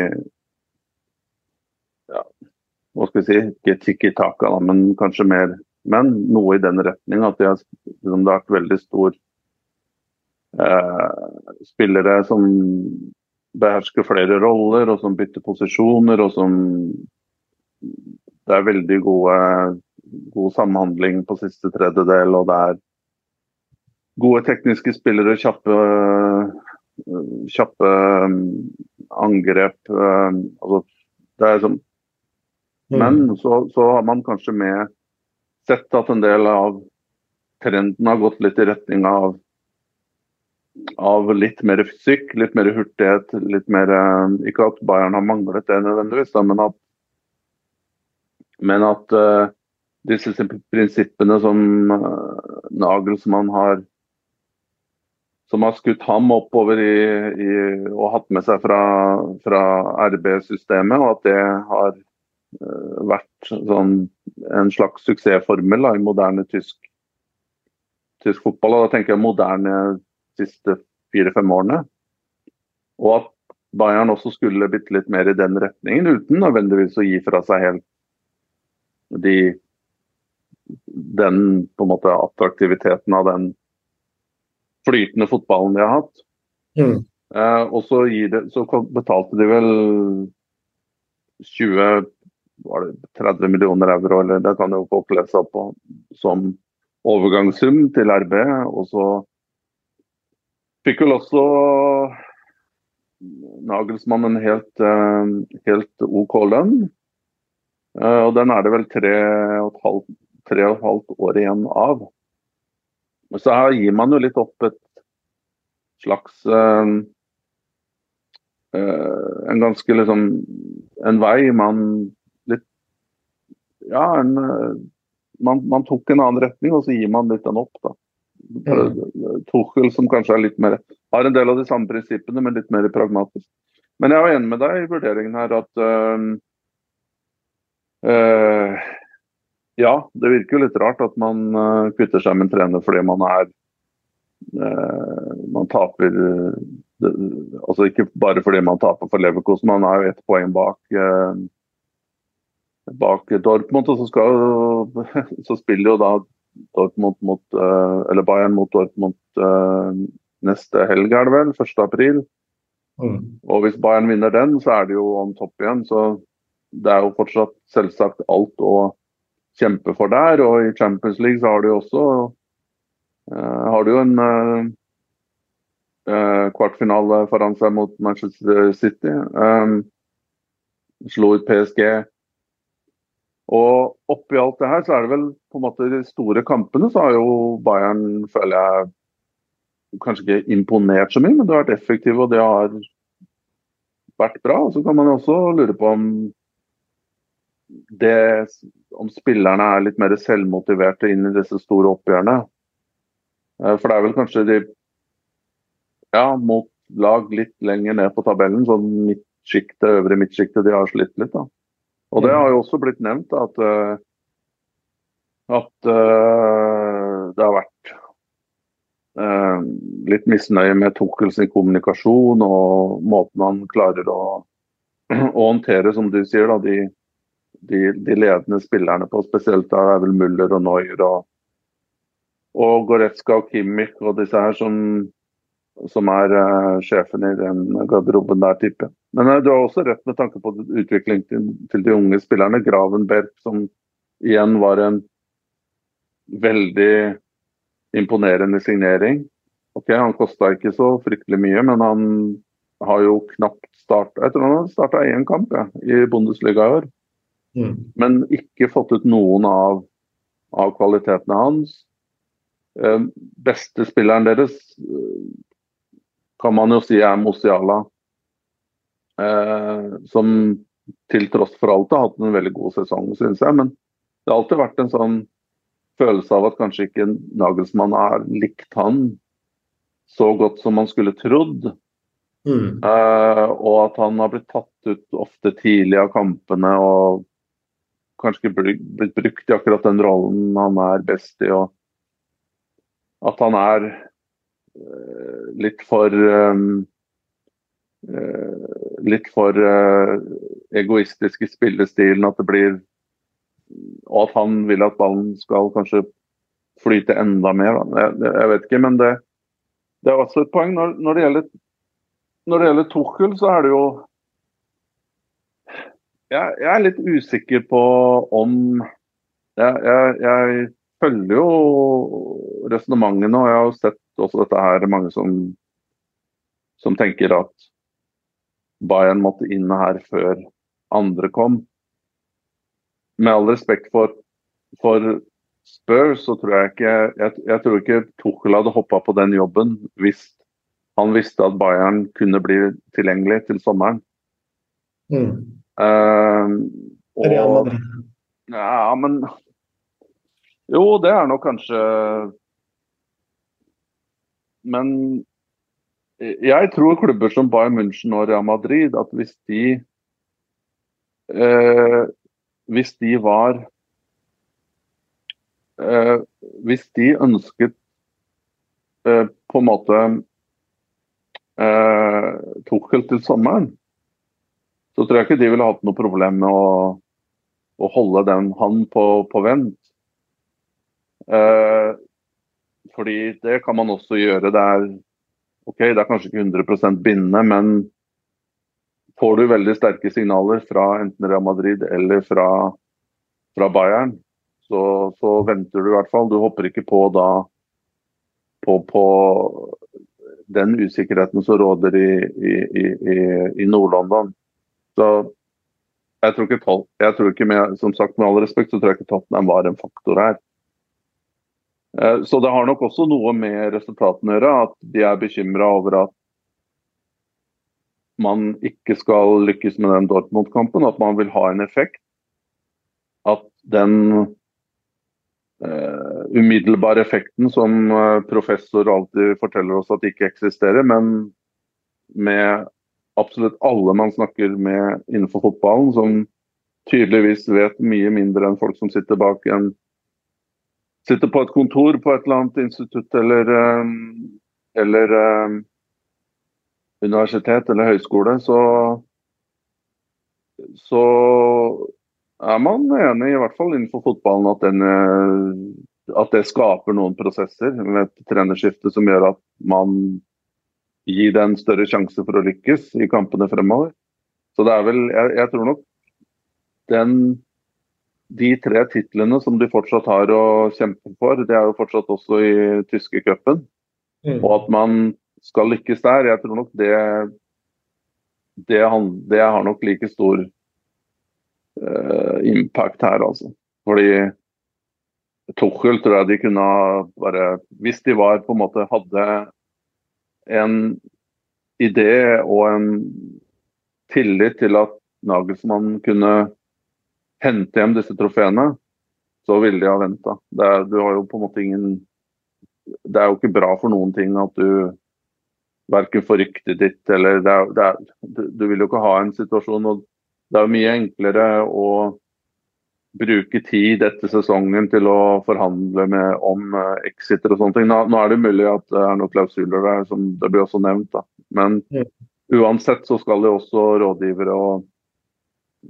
ja, Hva skal vi si, ikke tikki taka, men kanskje mer Men noe i den retning. At har, liksom, det har vært veldig stor eh, spillere som behersker flere roller, og som bytter posisjoner, og som Det er veldig gode, god samhandling på siste tredjedel, og det er gode tekniske spillere, kjappe kjappe um, angrep. Um, altså, det er sånn Men mm. så, så, har man kanskje med sett at en del av trenden har gått litt i retning av av litt mer fysikk, litt mer hurtighet, litt mer um, Ikke at Bayern har manglet det nødvendigvis, men at, men at uh, disse prinsippene som uh, Nagelsmann har som har skutt ham oppover i, i, og hatt med seg fra, fra RB-systemet, og at det har uh, vært sånn, en slags suksessformel da, i moderne tysk, tysk, fotball. Og da tenker jeg moderne de siste fire-fem årene. Og at Bayern også skulle bitte litt mer i den retningen, uten nødvendigvis å gi fra seg helt de, den på en måte attraktiviteten av den flytende fotballen de har hatt. Mm. Eh, og så, det, så, betalte de vel 20 var det 30 millioner euro, eller det kan jo folk lese opp på, som overgangssum til RB. Og så fikk vel også Nagelsmann en helt, eh, helt OK lønn. Eh, og den er det vel tre og et halvt år igjen av. Så her gir man jo litt opp et slags uh, En ganske liksom En vei man litt Ja, en, uh, man, man, tok en annen retning, og så gir man litt den opp, da. Mm. Tuchel som kanskje er litt mer Har en del av de samme prinsippene, men litt mer pragmatisk. Men jeg er enig med deg i vurderingen her at ja, det virker jo litt rart at man uh, kvitter seg med en trener fordi man er uh, Man taper uh, det, Altså ikke bare fordi man taper for Leverkosen, man er jo ett poeng bak bak Dortmund. Og så, skal, så spiller jo da Dortmund mot Eller Bayern mot Dortmund neste helg, er det vel? 1. april. Mm. Og hvis Bayern vinner den, så er det jo om topp igjen. Så det er jo fortsatt selvsagt alt å kjempe for der. Og i Champions League så har du jo også uh, har du jo en uh, kvartfinale foran seg mot Manchester City. Um, slo ut PSG. Og oppi alt det her, så er det vel på en måte de store kampene, så har jo Bayern, føler jeg, kanskje ikke imponert så mye, men det har vært effektive, og det har vært bra. Og så kan man også lure på om det, om spillerne er litt mer selvmotiverte inn i disse store oppgjørene. Eh, for det er vel kanskje de ja, mot lag litt lenger ned på tabellen, sånn midtsjiktet, øvre midtsjiktet, de har slitt litt. da. Og det har jo også blitt nevnt at, eh, at uh, det har vært litt misnøye med Tuchel sin kommunikasjon og måten han klarer å, å håndtere, som du sier, da, de, de, de, ledende spillerne på. Spesielt da er vel Muller og Neuer og, og Goretzka og Kimmich og disse her som som er uh, sjefen i den garderoben der, tipper. Men uh, du har også rett med tanke på utvikling til, til, de unge spillerne. Gravenberg, som igjen var en veldig imponerende signering. Ok, Han kosta ikke så fryktelig mye, men han har jo knapt starta Jeg tror han har starta én kamp ja, i Bundesliga i år. Mm. Men ikke fått ut noen av, av kvalitetene hans. Eh, beste spilleren deres kan man jo si er Mosiala. Eh, som til tross for alt har hatt en veldig god sesong, syns jeg. Men det har alltid vært en sånn følelse av at kanskje ikke Nagelsmann har likt han så godt som man skulle trodd. Mm. Eh, og at han har blitt tatt ut ofte tidlig av kampene og kanskje ikke blitt brukt i akkurat den rollen han er best i. og at han er Eh, litt for um, litt for egoistisk i spillestilen at det blir Og at han vil at ballen skal kanskje flyte enda mer. Jeg, jeg, vet ikke, men det, det, er også et poeng. Når, når, det gjelder, når det gjelder Tuchel, så er det jo jeg, jeg er litt usikker på om jeg, jeg følger jo resonnementene, og jeg har jo sett også dette her mange som, som tenker at Bayern måtte inn her før andre kom. Med all respekt for, for Spurs, så tror jeg ikke jeg, jeg tror ikke Tuchel hadde hoppa på den jobben hvis han visste at Bayern kunne bli tilgjengelig til sommeren. Mm. Uh, og, ja, men Jo, det er nok kanskje men jeg tror klubber som Bayern München og Real Madrid, at hvis de eh, Hvis de var eh, Hvis de ønsket eh, på en måte eh, Tuchel til sommeren, så tror jeg ikke de ville hatt noe problem med å, å holde den han på, på vent. Eh, fordi det kan man også gjøre. Det er, okay, det er kanskje ikke 100% bindende, men får du veldig sterke signaler fra enten Real Madrid eller fra, fra Bayern, så, så, venter du i hvert fall. Du hopper ikke på da på, på den usikkerheten som råder i, i, i, i Nord-London. Så jeg tror ikke, jeg tror ikke med, som sagt med all respekt, så tror jeg ikke Tottenham var en faktor her. Eh, så det har nok også noe med resultatene å gjøre, at de er bekymra over at man ikke skal lykkes med den Dortmund-kampen, at man vil ha en effekt. At den uh, umiddelbare effekten som uh, professor alltid forteller oss at ikke eksisterer, men med absolutt alle man snakker med innenfor fotballen, som tydeligvis vet mye mindre enn folk som sitter bak en sitter på et kontor på et eller annet institutt eller, eh, eller um, universitet eller høyskole, så, så er man enig, i hvert fall innenfor fotballen, at, den, eh, at det skaper noen prosesser med et trenerskifte som gjør at man gir det en større sjanse for å lykkes i kampene fremover. Så det er vel Jeg, jeg tror nok den de tre titlene som de fortsatt har å kjempe for, det er jo fortsatt også i tyske cupen. Mm. Og at man skal lykkes der, jeg tror nok det det, han, det har nok like stor uh, impact her, altså. Fordi Tuchel tror jeg de kunne bare Hvis de var på en måte hadde en idé og en tillit til at Nagelsmann kunne hente hjem disse trofeene, så ville de ha venta. Du har jo på en måte ingen Det er jo ikke bra for noen ting at du verken får ryktet ditt eller det er, det er, Du vil jo ikke ha en situasjon og Det er jo mye enklere å bruke tid etter sesongen til å forhandle med, om uh, exiter og sånne ting. Nå, nå, er det mulig at det er noen klausuler der, som det blir også nevnt. da. Men uansett så skal det også rådgivere og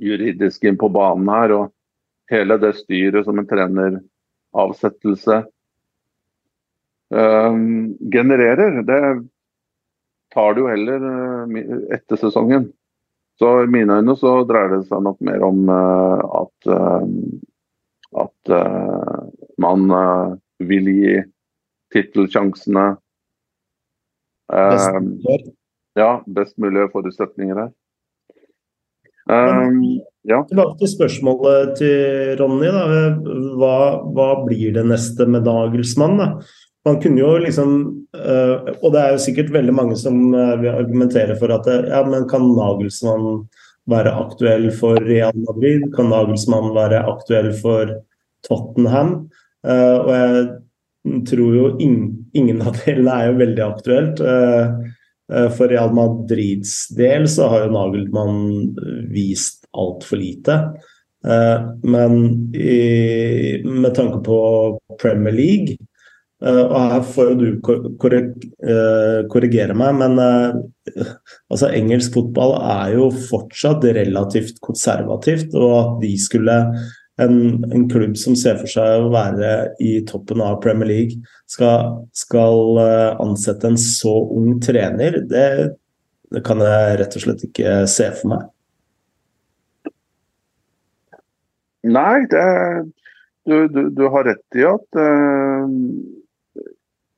juridisk inn på banen her. og hele det styret som en treneravsettelse uh, genererer, det tar du jo heller uh, etter sesongen. Så i mine øyne så dreier det seg nok mer om uh, at, at man vil gi titelsjansene ja, best mulige forutsetninger her. Um, ja. Tilbake til spørsmålet til Ronny. Hva, hva blir det neste med Nagelsmann? Da? Man kunne jo liksom uh, Og det er jo sikkert veldig mange som uh, vil argumentere for at ja, men kan Nagelsmann være aktuell for Real Madrid? Kan Nagelsmann være aktuell for Tottenham? Og jeg tror jo ingen, ingen av delene er jo veldig aktuelt. Eh, for Real Madrids del så har jo Nagelmann vist altfor lite. Eh, men i, med tanke på Premier League eh, og her får jo du korrigere meg, men altså, engelsk fotball er jo fortsatt relativt konservativt. Og at de skulle en, en, klubb som ser for seg å være i toppen av Premier League, skal, skal ansette en så ung trener, det, det, kan jeg rett og slett ikke se for meg. Nei, det, du, du, du, har rett i at uh,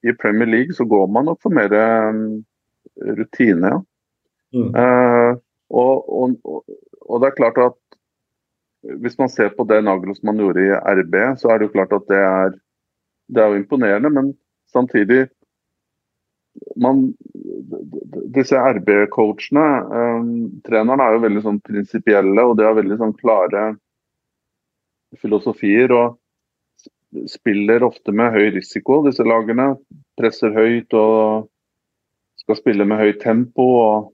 i Premier League så går man nok for mer um, rutine, ja. Mm. Uh, og, og, og, det er klart at hvis man ser på det Nagelsmann gjorde i RB, så er det jo klart at det er, det er jo imponerende. Men samtidig man, Disse RB-coachene, um, trenerne, er jo veldig sånn prinsipielle og de har veldig sånn klare filosofier. og spiller ofte med høy risiko, disse lagene. Presser høyt og skal spille med høyt tempo. og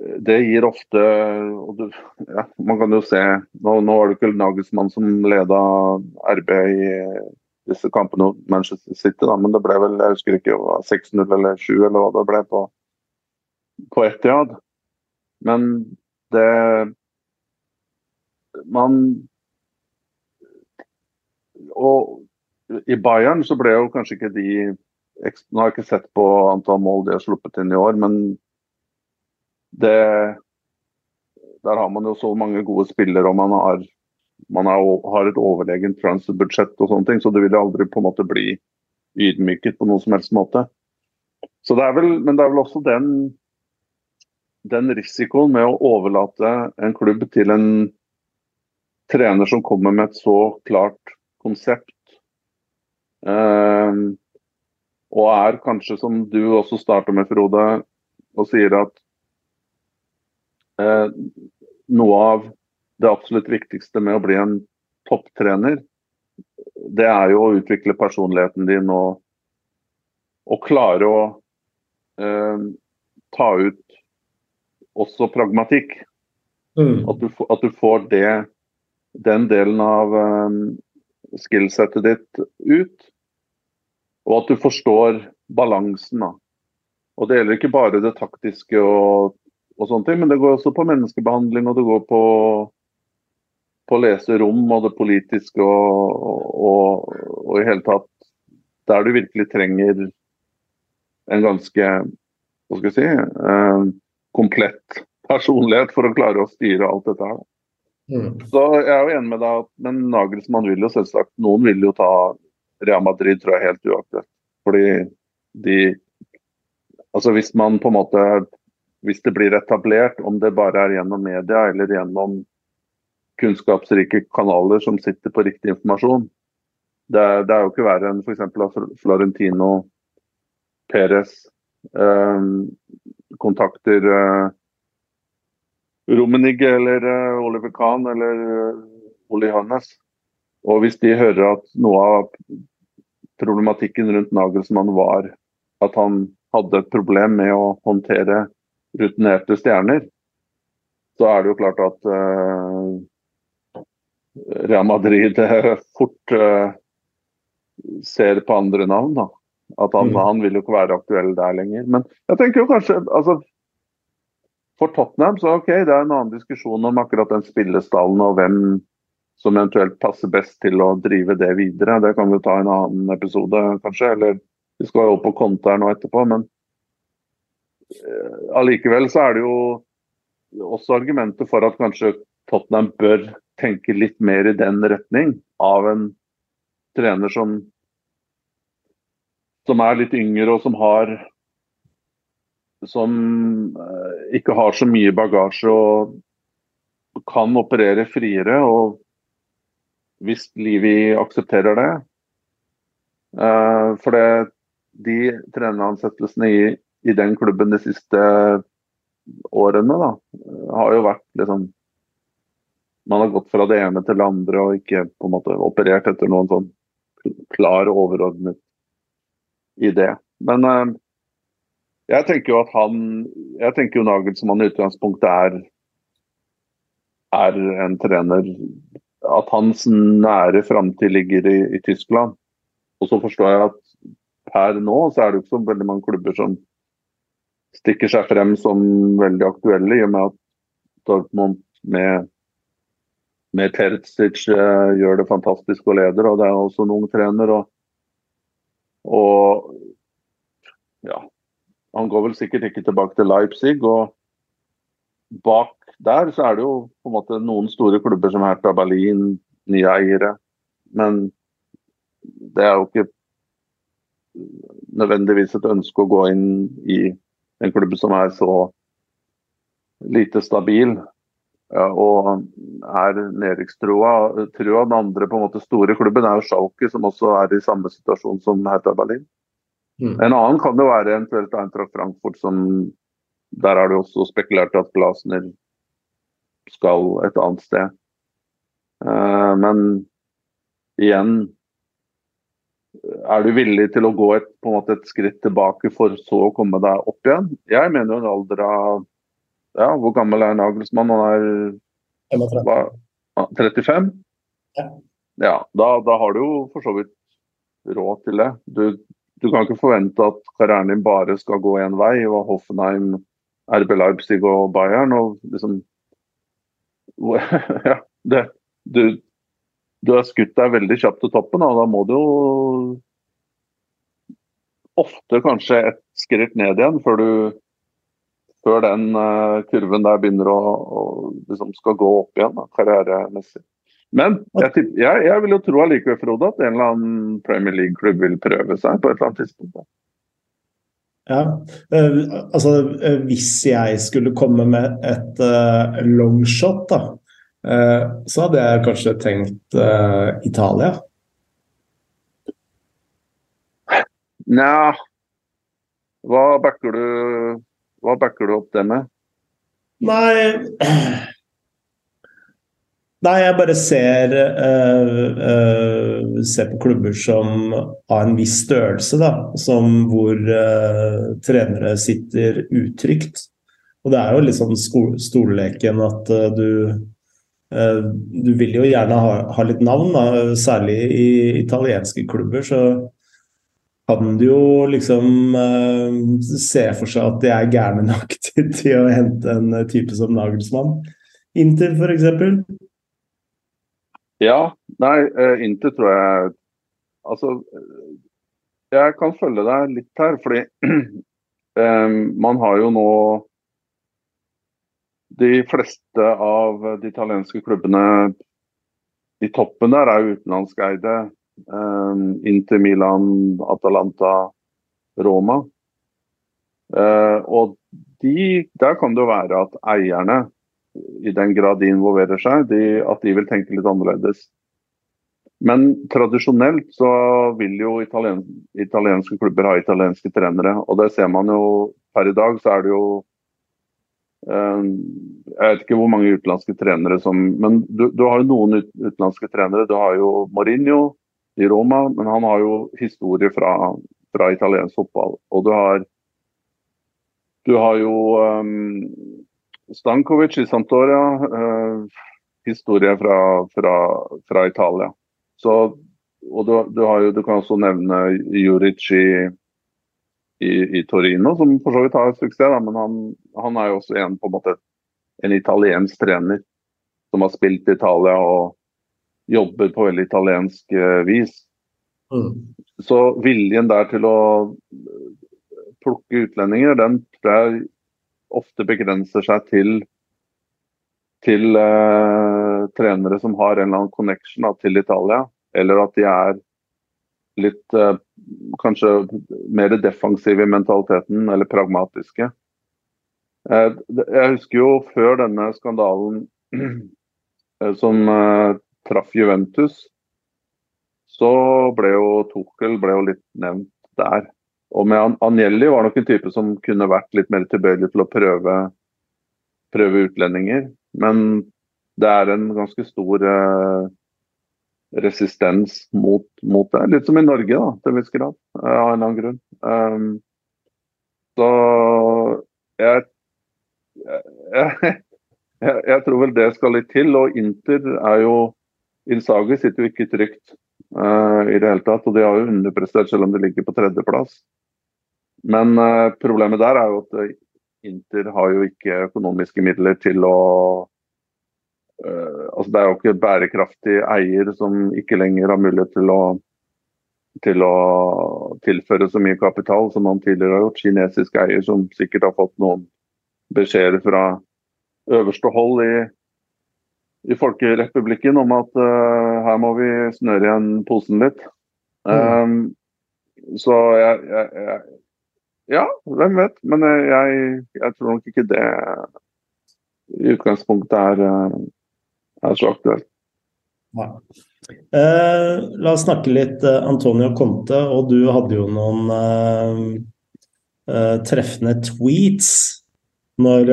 det gir ofte du, ja, Man kan jo se Nå, nå var det ikke Nagelsmann som leda RB i disse kampene mot Manchester City, da, men det ble vel jeg husker ikke 6-0 eller 7 eller hva det ble på, på Etiad. Men det Man Og i Bayern så ble jo kanskje ikke de Nå har jeg ikke sett på antall mål de har sluppet inn i år, men det Der har man jo så mange gode spillere, og man har, man har et overlegent transferbudsjett og sånne ting, så det vil aldri på en måte bli ydmyket på noen som helst måte. Så det er vel, men det er vel også den, den risikoen med å overlate en klubb til en trener som kommer med et så klart konsept. Um, og er kanskje, som du også starter med, Frode, og sier at Eh, noe av det absolutt viktigste med å bli en topptrener, det er jo å utvikle personligheten din og, og klare å eh, ta ut også pragmatikk. Mm. At, du, at, du, får det, den delen av um, skillsettet ditt ut. Og at du forstår balansen. Da. Og det gjelder ikke bare det taktiske og og sånne ting. Men det går også på menneskebehandling, og det går på, på å lese rom og det politiske og, og, og, i hele tatt Der du virkelig trenger en ganske hva skal jeg si, eh, komplett personlighet for å klare å styre alt dette her. Mm. Så jeg er jo enig med deg, men Nagelsmann vil jo selvsagt Noen vil jo ta Real Madrid, tror jeg, helt uaktuelt. Fordi de Altså hvis man på en måte hvis det blir etablert, om det bare er gjennom media eller gjennom kunnskapsrike kanaler som sitter på riktig informasjon. Det, det er jo ikke verre enn f.eks. Florentino Perez eh, kontakter eh, Rummenigge eller uh, Oliver Kahn eller uh, Oli Hannes. Og hvis de hører at noe av problematikken rundt Nagelsmann var at han hadde et problem med å håndtere rutinerte stjerner, så er det jo klart at uh, Real Madrid fort uh, ser på andre navn. da. At han, mm. han vil jo ikke være aktuell der lenger. Men jeg tenker jo kanskje altså, for Tottenham så ok, det er en annen diskusjon om akkurat den spillestallen og hvem som eventuelt passer best til å drive det videre. Det kan vi ta i en annen episode, kanskje. Eller vi skal jo opp på konto her nå etterpå. Men uh, allikevel så er det jo også argumenter for at kanskje Tottenham bør tenke litt mer i den retning av en trener som, som er litt yngre og som har som eh, ikke har så mye bagasje og kan operere friere. Og hvis Livi aksepterer det eh, For det, de treneransettelsene i, i, den klubben de siste årene da, har jo vært liksom Man har gått fra det ene til det andre og ikke på en måte operert etter noen sånn klar, overordnet idé. Men eh, jeg tenker jo at han Jeg tenker jo Nagelsmann i utgangspunktet er er en trener At hans nære framtid ligger i, i, Tyskland. Og så forstår jeg at per nå så er det jo ikke så veldig mange klubber som stikker seg frem som veldig aktuelle, i og med at Dortmund med, med Terzic uh, gjør det fantastisk og leder, og det er også en ung trener. Og, og ja, han går vel sikkert ikke tilbake til Leipzig. og Bak der så er det jo på en måte noen store klubber som Hertha Berlin, nye eiere. Men det er jo ikke nødvendigvis et ønske å gå inn i en klubb som er så lite stabil og er nedrykkstrua. Den andre på en måte store klubben er jo Schalke, som også er i samme situasjon som Hertha Berlin. Mm. En annen kan det være eventuelt Eintracht Frankfurt, som der er det også spekulert at Glasner skal et annet sted. Uh, men igjen Er du villig til å gå et, på en måte et skritt tilbake for så å komme deg opp igjen? Jeg mener jo en alder av ja, Hvor gammel er Nagelsmann? Han er hva, 35? Ja. ja da, da, har du jo for så vidt råd til det. Du, du kan ikke forvente at karrieren din bare skal gå én vei. og Hoffenheim, RB Leipzig og Bayern. og liksom ja, det, du, du har skutt deg veldig kjapt til toppen, og da må du jo ofte kanskje et skritt ned igjen før du før den uh, kurven der begynner å, å liksom skal gå opp igjen da, karrieremessig. Men jeg, jeg, jeg, vil jo tro allikevel, Frode, at en eller annen Premier League-klubb vil prøve seg på et eller annet tidspunkt. Ja, uh, altså uh, Hvis jeg skulle komme med et uh, longshot, da, så hadde jeg kanskje tenkt Italia. Nja Hva Hva backer du opp det med? Nei Nei, jeg bare ser, uh, uh, ser på klubber som har en viss størrelse, da. Som hvor uh, trenere sitter utrygt. Og det er jo litt sånn stolleken at du Du vil jo gjerne ha, ha litt navn, da. Særlig i italienske klubber, så kan du jo liksom se for seg at de er gærne nok til, til å hente en type som Nagelsmann. Inter, f.eks. Ja. Nei, uh, Inter tror jeg Altså, jeg kan følge deg litt her, fordi um, man har jo nå De fleste av de italienske klubbene i toppen der er utenlandskeide. Um, Inter, Milan, Atalanta, Roma. Uh, og de, der kan det jo være at eierne i den grad de involverer seg, de, at de vil tenke litt annerledes. Men tradisjonelt så vil jo italien, italienske klubber ha italienske trenere. Og det ser man jo per i dag, så er det jo eh, Jeg vet ikke hvor mange utenlandske trenere som Men du, du har jo noen ut, utenlandske trenere. Du har jo Mourinho i Roma, men han har jo historie fra, fra italiensk fotball. Og du har du har jo um, Stankovic i Santoria. Eh, historie fra, fra, fra Italia. Så, og du, du, jo, du, kan også nevne Juric i, i, i, Torino, som for så vidt har suksess. Da, men han, han, er jo også en, på en, måte, en italiensk trener som har spilt i Italia og jobber på veldig italiensk eh, vis. Mm. Så viljen der til å plukke utlendinger, den tror jeg ofte begrenser seg til til eh, trenere som har en eller annen connection da, til Italia, eller at de er litt eh, kanskje mer defensive i mentaliteten, eller pragmatiske. Eh, jeg husker jo før denne skandalen som traff Juventus, så ble jo Tuchel ble jo litt nevnt der. Og med Anjelli var nok en type som kunne vært litt mer tilbøyelig til å prøve, prøve utlendinger. Men det er en ganske stor eh, resistens mot, mot, det. Litt som i Norge, da, til en viss grad. Eh, av en eller annen grunn. Um, så jeg, jeg, jeg, jeg, tror vel det skal litt til. Og Inter er jo Innsagi sitter jo ikke trygt uh, i det hele tatt. Og de har jo underprestert selv om de ligger på tredjeplass. Men uh, problemet der er jo at Inter har jo ikke økonomiske midler til å uh, altså Det er jo ikke bærekraftig eier som ikke lenger har mulighet til å, til å tilføre så mye kapital som han tidligere har gjort. Kinesisk eier som sikkert har fått noen beskjeder fra øverste hold i, i Folkerepublikken om at uh, her må vi snøre igjen posen litt. Mm. Um, så jeg, jeg, jeg ja, hvem vet. Men eh, jeg, jeg, tror nok ikke det i utgangspunktet er, eh, er så aktuelt. Ja. Eh, la oss snakke litt eh, Antonio Conte, og du hadde jo noen eh, eh treffende tweets når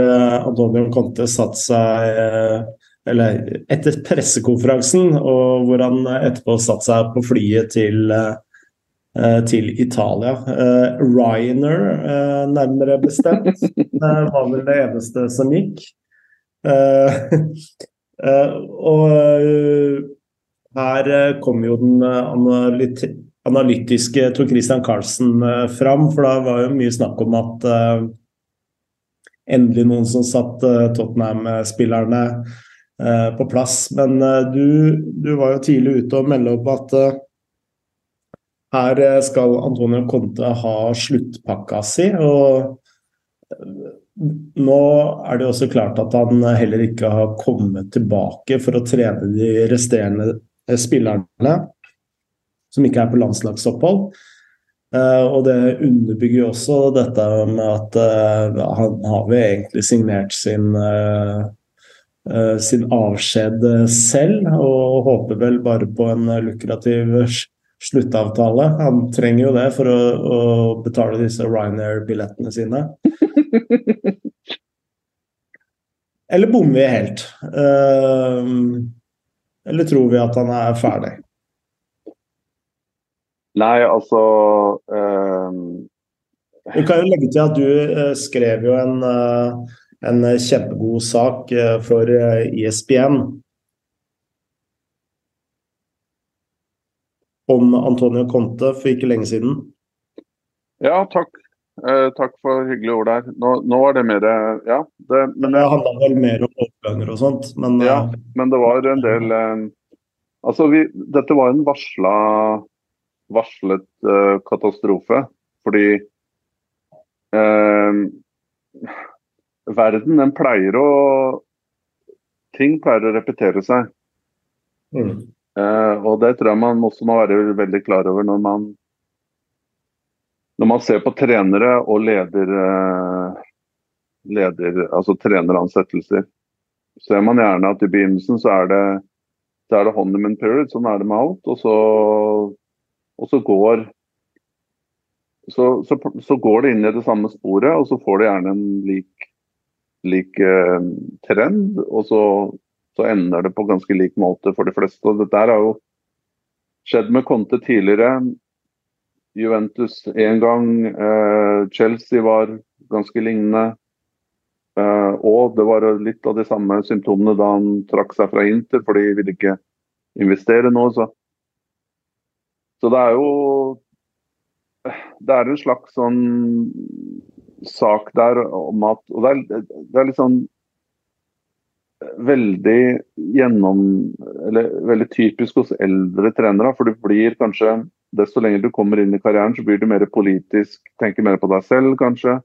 Antonio Conte satte seg Eller etter pressekonferansen, og hvor han etterpå satte seg på flyet til Eh, til Italia. Uh, Ryanair, uh, nærmere bestemt, var vel det eneste som gikk. og her kom jo den analytiske Tor Christian Carlsen fram, for da var jo mye snakk om at endelig noen som satt Tottenham-spillerne på plass. Men du, du, var jo tidlig ute og meldte opp at her eh, skal Antonio Conte ha sluttpakka si. og eh, nå er det også klart at han heller ikke har kommet tilbake for å trene de resterende eh, spillerne som ikke er på landslagsopphold. Og det underbygger også dette med at han har vel egentlig signert sin, sin avskjed selv, og håper vel bare på en lukrativ sluttavtale. Han trenger jo det for å, å betale disse Ryanair-billettene sine. Eller bommer vi helt? Uh, eller tror vi at han er ferdig? Nei, altså um... Du kan jo legge til at du uh, skrev jo en, eh, en kjempegod sak for ISBN om Antonio Conte for ikke lenge siden. Ja, takk. Eh, takk for hyggelige ord der. Nå, nå var det mer Ja. Det, men, det handla vel mer om overganger og sånt, men Ja, eh, men det var en del eh, Altså, vi, dette var en varsla, varslet eh, katastrofe. Fordi uh, verden, den pleier å Ting pleier å repetere seg. Mm. Uh, og det tror jeg man også må være veldig klar over når man når man ser på trenere og leder, uh, leder altså treneransettelser. ser man gjerne at i begynnelsen så er det, så er det honeymoon period, sånn er det med alt. Og så, og så går så, så, så, går det inn i det samme sporet, og så får det gjerne en lik, lik eh, trend. Og så, så, ender det på ganske lik måte for de fleste. Og dette har jo skjedd med Conte tidligere. Juventus én gang. eh, Chelsea var ganske lignende. Eh, og det var litt av de samme symptomene da han trakk seg fra Inter, for de ville ikke investere nå. Så. så det er jo Det er en slags sånn sak der om at Og det er, det er litt sånn veldig gjennom Eller veldig typisk hos eldre trenere. For du blir kanskje Desto lenger du kommer inn i karrieren, så blir du mer politisk, tenker mer på deg selv, kanskje.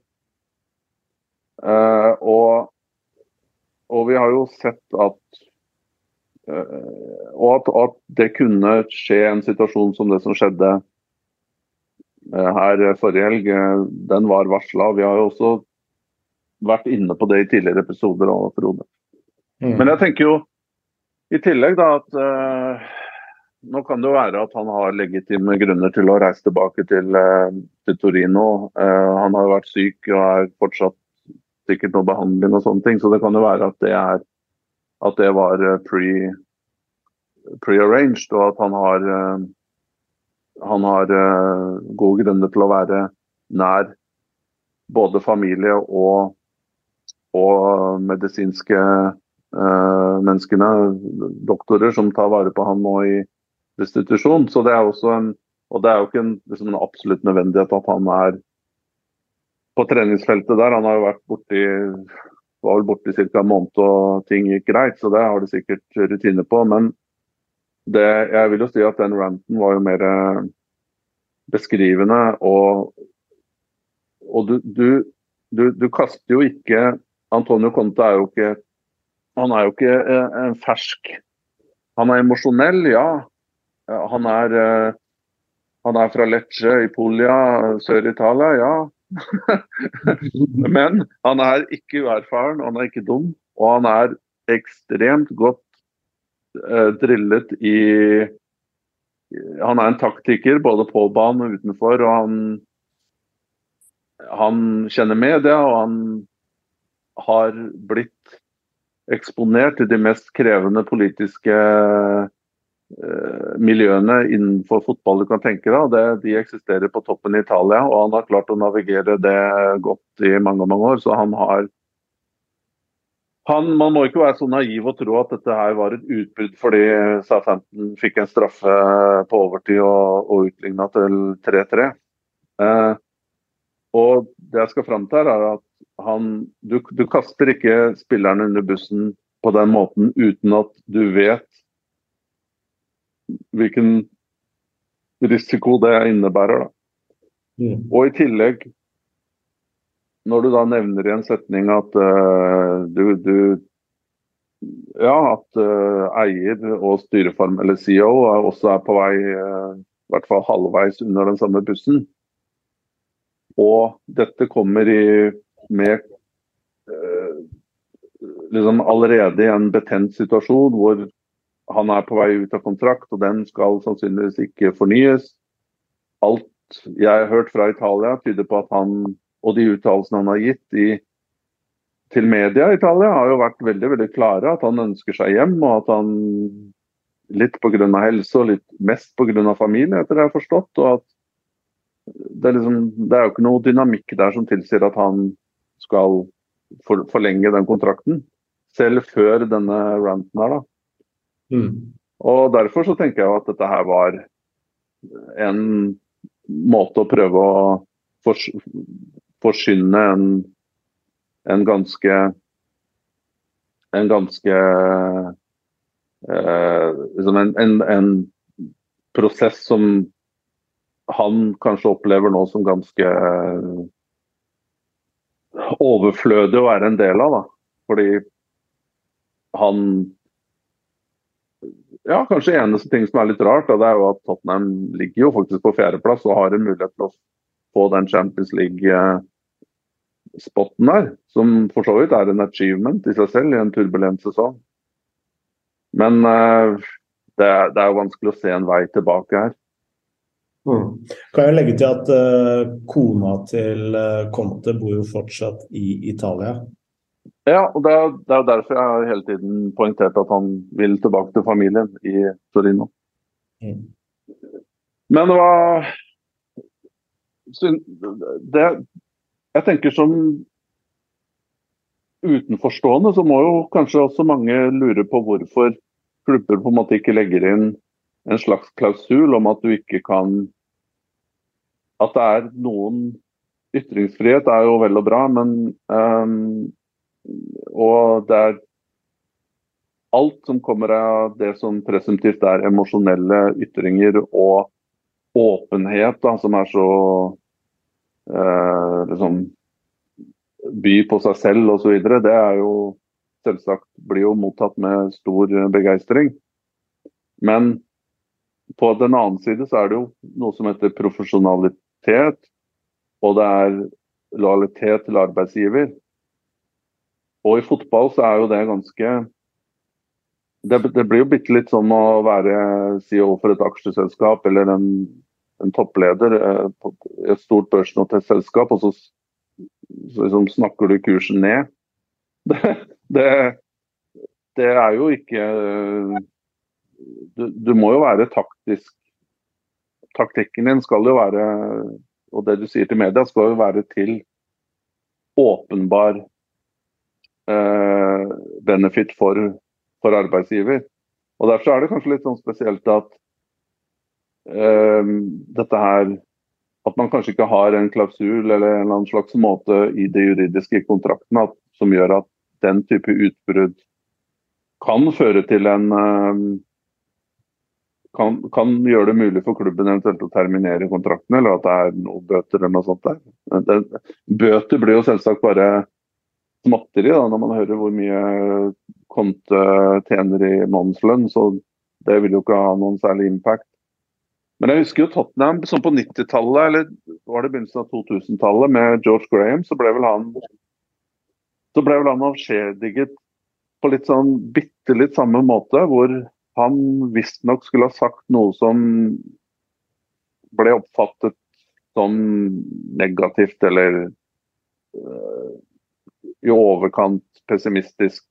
Uh, og, og, vi har jo sett at uh, Og at, at, det kunne skje en situasjon som det som skjedde uh, her forrige helg, den var varsla. Vi har jo også vært inne på det i tidligere episoder. Frode. Mm. Men jeg tenker jo i tillegg da at nå kan det jo være at han har legitime grunner til å reise tilbake til, til Torino. han har jo vært syk og er fortsatt sikkert noe behandling og sånne ting. Så det kan jo være at det, er, at det var eh, pre-arranged, pre og at han har, han har gode grunner til å være nær både familie og, og medisinske uh, menneskene, doktorer, som tar vare på han nå i restitusjon. Så det er også en, og det er jo ikke en, liksom en absolutt nødvendighet at han er på treningsfeltet der. Han har jo vært borti var vel borte i ca. en måned og ting gikk greit, så det har de sikkert rutine på. Men det, jeg vil jo si at den ranten var jo mer eh, beskrivende. Og, og du, du, du, du, kaster jo ikke Antonio Conte er jo ikke Han er jo ikke eh, en fersk Han er emosjonell, ja. Han er, eh, han er fra Lecce i Puglia, Sør-Italia, ja. Men han er ikke uerfaren, han er ikke dum. Og han er ekstremt godt eh, drillet i Han er en taktiker både på banen og utenfor. og han, han kjenner media, og han har blitt eksponert til de mest krevende politiske Eh, miljøene innenfor fotball du kan tenke deg. De eksisterer på toppen i Italia, og han har klart å navigere det godt i mange mange år. Så han har han, Man må ikke være så naiv og tro at dette her var et utbrudd fordi Southampton fikk en straffe på overtid og, og utligna til 3-3. Eh, og det jeg skal fram til, er at han, du, du kaster ikke spillerne under bussen på den måten uten at du vet hvilken risiko det innebærer. Mm. Og i tillegg, når du da nevner i en setning at uh, du, du, Ja, at uh, eier og styreform, eller CEO, også er på vei uh, i hvert fall halvveis under den samme bussen. Og dette kommer i med liksom allerede en betent situasjon hvor han er på vei ut av kontrakt, og den skal sannsynligvis ikke fornyes. Alt jeg har hørt fra Italia tyder på at han, og de uttalelsene han har gitt i, til media i Italia, har jo vært veldig veldig klare. At han ønsker seg hjem, og at han litt pga. helse og litt mest pga. familie, etter det jeg har forstått. og at det er, liksom, det er jo ikke noe dynamikk der som tilsier at han skal for, forlenge den kontrakten. Selv før denne ranten her, da. Mm. Og Derfor så tenker jeg at dette her var en måte å prøve å fors forsyne en, en ganske en ganske eh, liksom en, en, en, prosess som han kanskje opplever nå som ganske overflødig å være en del av. da. Fordi han ja, kanskje eneste ting som er litt rart, det er jo at Tottenham ligger jo faktisk på fjerdeplass og har en mulighet til å få den Champions League spotten der, som for så vidt er en achievement i seg selv i en turbulent sesong. Men uh, det, er, det er jo vanskelig å se en vei tilbake her. Mm. Kan jeg legge til at uh, kona til uh, Conte bor jo fortsatt i Italia? Ja, og det er, det er derfor jeg har hele tiden poengtert at han vil tilbake til familien i Torino. Mm. Men hva det, Jeg tenker som utenforstående så må jo kanskje også mange lure på hvorfor klubber på en måte ikke legger inn en slags klausul om at du ikke kan At det er noen Ytringsfrihet er jo vel og bra, men um, Og det er alt som kommer av det som presumptivt er emosjonelle ytringer og åpenhet, da, som er så eh, liksom by på seg selv osv., det er jo selvsagt blir jo mottatt med stor begeistring. Men på den annen side så er det jo noe som heter profesjonalitet, og det er lojalitet til arbeidsgiver. Og i fotball så er jo det ganske Det, det blir jo bitte litt som å være CEO for et aksjeselskap eller en en toppleder eh, på et stort børsnotert selskap, og så, så liksom snakker du kursen ned. Det, det, det er jo ikke du, du, må jo være taktisk. Taktikken din skal jo være, og det du sier til media, skal jo være til åpenbar eh, benefit for, for arbeidsgiver. Og Derfor er det kanskje litt sånn spesielt at eh, dette her At man kanskje ikke har en klausul eller en eller slags måte i det juridiske i kontrakten at, som gjør at den type utbrudd kan føre til en ehm, kan, kan, gjøre det mulig for klubben eventuelt å terminere kontrakten, eller at det er noen bøter eller noe sånt der. Det, bøter blir jo selvsagt bare smatteri da, når man hører hvor mye Konte tjener i månedslønn, så det vil jo ikke ha noen særlig impact. Men jeg husker jo Tottenham sånn på 90-tallet, eller var det begynnelsen av 2000-tallet, med George Graham, så ble vel han så ble vel han avskjediget på litt sånn bitte litt samme måte, hvor han visstnok skulle ha sagt noe som ble oppfattet som negativt eller uh, i overkant pessimistisk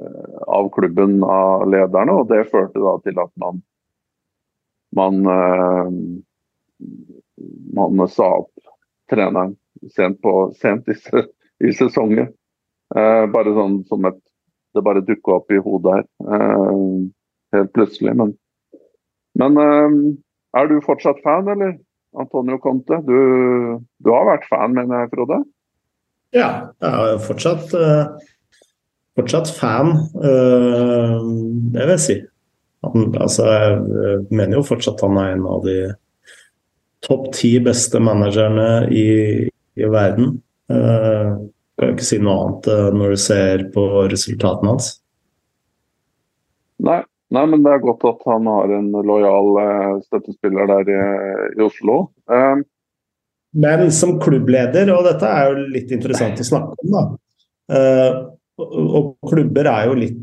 uh, av klubben, av lederne. Og det førte da til at man man, eh, man sa opp treneren sent, på, sent i, i, sesongen. Bare sånn som et Det bare dukka opp i hodet her. Eh, helt plutselig. Men, men er du fortsatt fan, eller? Antonio Conte. Du, du har vært fan, mener jeg, Frode? Ja, jeg er fortsatt, fortsatt fan. Det vil jeg si. Han, altså, jeg mener jo fortsatt han er en av de topp ti beste managerne i, i verden. Uh, kan jo ikke si noe annet når du ser på resultatene hans. Nei, men det er godt at han har en lojal uh, støttespiller der i, i Oslo. Uh, men som klubbleder, og dette er jo litt interessant å snakke om, da. og klubber er jo litt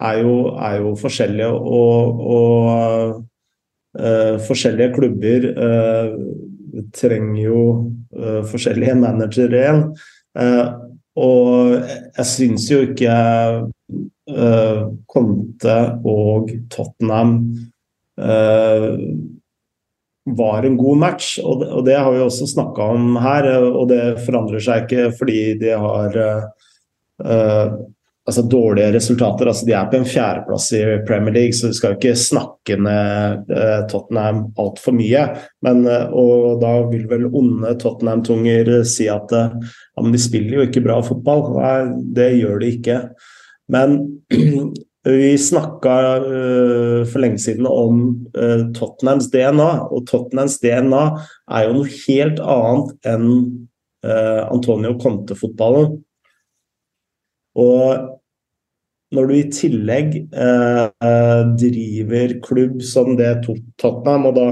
er jo, er jo forskjellige. Og, og uh, forskjellige klubber uh, trenger jo uh, forskjellige managere igjen. og jeg syns jo ikke Conte og Tottenham var en god match, og det, har vi også snakka om her. Og det forandrer seg ikke fordi de har altså dårlige resultater. altså De er på en fjerdeplass i Premier League, så vi skal jo ikke snakke ned uh, Tottenham altfor mye. Men, og da vil vel onde Tottenham-tunger si at ja, men de spiller jo ikke bra fotball. Nei, det gjør de ikke. Men vi snakka for lenge siden om Tottenhams DNA, og Tottenhams DNA er jo noe helt annet enn Antonio Conte-fotballen. Og når du i tillegg eh, driver klubb som det Tottenham, og da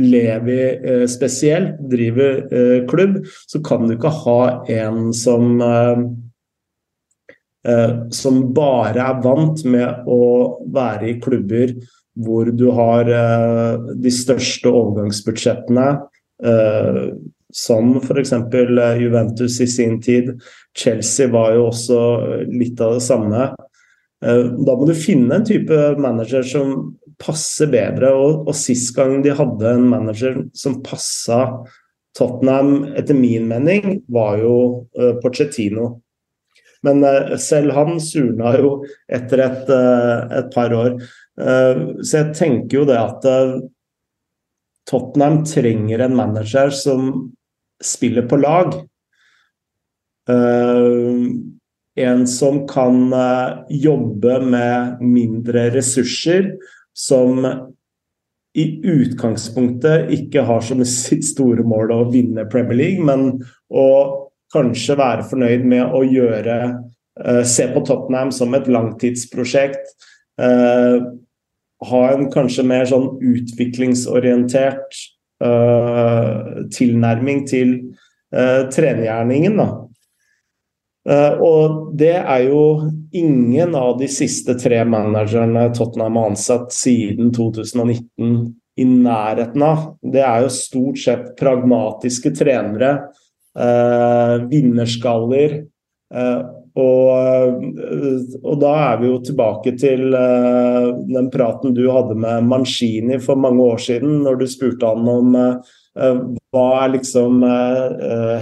Levi eh, spesielt driver eh, klubb, så kan du ikke ha en som eh, eh, som bare er vant med å være i klubber hvor du har eh, de største overgangsbudsjettene, eh, som f.eks. Juventus i sin tid. Chelsea var jo også litt av det samme. Da må du finne en type manager som passer bedre. Og, og sist gang de hadde en manager som passa Tottenham, etter min mening, var jo uh, Pochettino. Men uh, selv han surna jo etter et, uh, et par år. så jeg tenker jo det at Tottenham trenger en manager som spiller på lag. en som kan jobbe med mindre ressurser, som i utgangspunktet ikke har som sitt store mål å vinne Premier League, men å kanskje være fornøyd med å gjøre uh, Se på Tottenham som et langtidsprosjekt. Uh, ha en kanskje mer sånn utviklingsorientert uh, tilnærming til trenergjerningen. da. Uh, og det er jo ingen av de siste tre managerne Tottenham har ansatt siden 2019 i nærheten av. Det er jo stort sett pragmatiske trenere, uh, vinnerskaller. Uh, og, og, da er vi jo tilbake til den praten du hadde med Mancini for mange år siden, når du spurte han om hva er liksom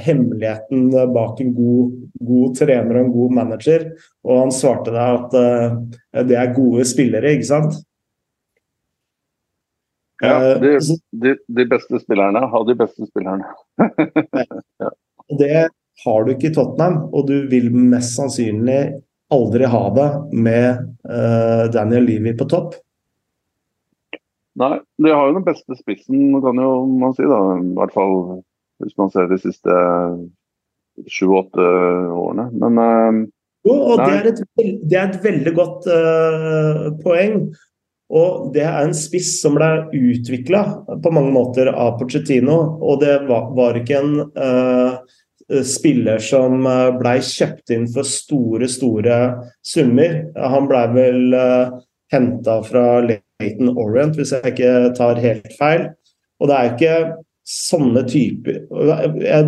hemmeligheten bak en god god trener og en god manager. Og han svarte deg at det er gode spillere, ikke sant? Ja, eh, de, de, de beste spillerne har de beste spillerne. ja. Det har du ikke i Tottenham, og du vil mest sannsynlig aldri ha det med uh, Daniel Levy på topp. Nei, de har jo den beste spissen, kan jo man si. da, I hvert fall hvis man ser de siste sju-åtte årene. Men uh, Jo, og det er, et, det er, et, veldig godt uh, poeng. Og det er en spiss som ble utvikla på mange måter av Pochettino. Og det var, ikke en uh, spiller som blei kjøpt inn for store, store summer. Han blei vel uh, henta fra Laton Orient, hvis jeg ikke tar helt feil. Og det er ikke sånne typer jeg,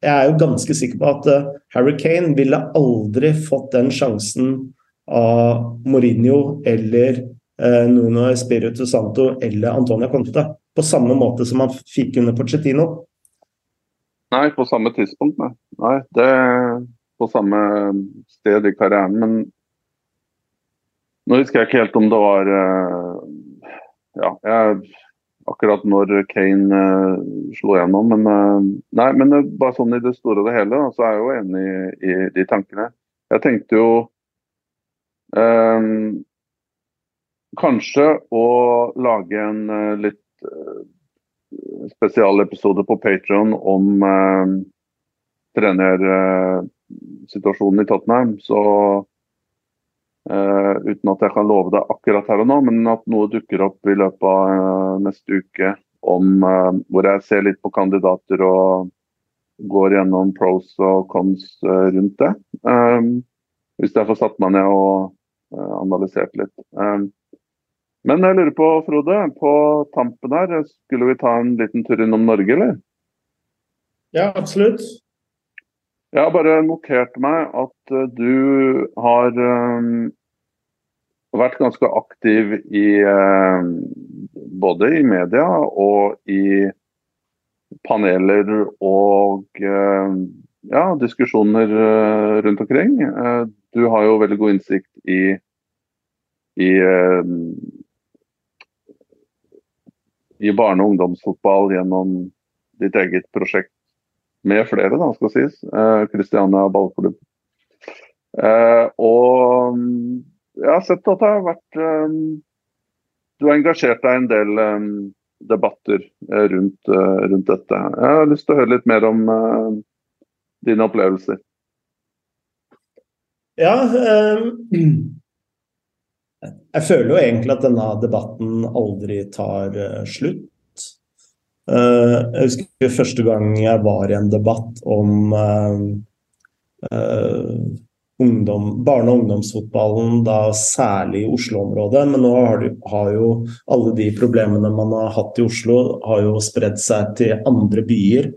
jeg er jo ganske sikker på at uh, Harry Kane ville aldri fått den sjansen av Mourinho eller eh, Nuno Espirito Santo eller Antonia Conte. På samme måte som han fikk under Pochettino. Nei, på samme tidspunkt, nei. nei det på samme sted i karrieren. Men nå husker jeg ikke helt om det var uh, Ja, jeg akkurat når Kane uh, slo gjennom. Men, uh, nei, men bare sånn i det store og det hele, så er jeg jo enig i, i de tankene. Jeg tenkte jo kanskje å lage en litt spesialepisode på Patrion om trenersituasjonen i Tottenham. Så Uh, uten at jeg kan love det akkurat her og nå, men at noe dukker opp i løpet av uh, neste uke om uh, hvor jeg ser litt på kandidater og går gjennom pros og cons rundt det. hvis jeg får satt meg ned og analysert litt. men jeg lurer på, Frode, på tampen her, skulle vi ta en liten tur innom Norge, eller? Ja, absolutt. Jeg har bare notert meg at uh, du har vært ganske aktiv i både i media og i paneler og ja, diskusjoner rundt omkring. Du har jo veldig god innsikt i, i i barne- og ungdomsfotball gjennom ditt eget prosjekt med flere, da, skal sies. Kristiania eh, ballklubb. Eh, og mm, jeg har sett at det har vært eh, Du har engasjert deg i en del debatter rundt, rundt, dette. Jeg har lyst til å høre litt mer om dine opplevelser. Ja, um, Jeg føler jo egentlig at denne debatten aldri tar slutt. Jeg husker første gang jeg var i en debatt om ungdom, barne- og ungdomsfotballen, da særlig i Oslo-området. Men nå har, de, har, jo alle de problemene man har hatt i Oslo, har jo spredd seg til andre byer.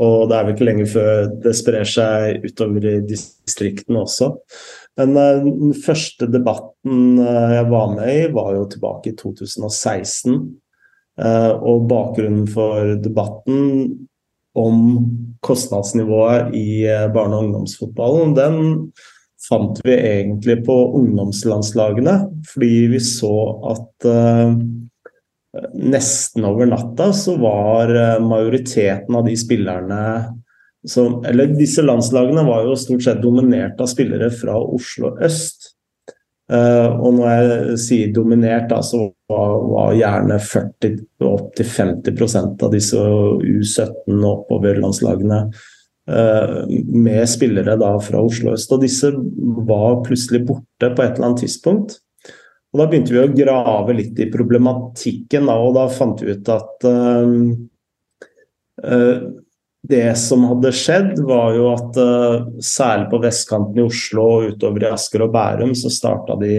Og det er vel ikke lenge før det sprer seg utover i distriktene også. Men uh, den første debatten uh, jeg var med i, var jo tilbake i 2016. Uh, og bakgrunnen for debatten om kostnadsnivået i eh, barne- og ungdomsfotballen, den fant vi egentlig på ungdomslandslagene. Fordi vi så at nesten over natta så var eh, majoriteten av de spillerne som Eller disse landslagene var jo stort sett dominert av spillere fra Oslo øst. Uh, og når jeg sier dominert, da, så var, var gjerne 40-50 av disse U17 og oppover-landslagene uh, med spillere da fra Oslo øst. Og disse var plutselig borte på et eller annet tidspunkt. Og Da begynte vi å grave litt i problematikken, da, og da fant vi ut at uh, uh, det som hadde skjedd, var jo at uh, særlig på vestkanten i Oslo og utover i Asker og Bærum, så starta de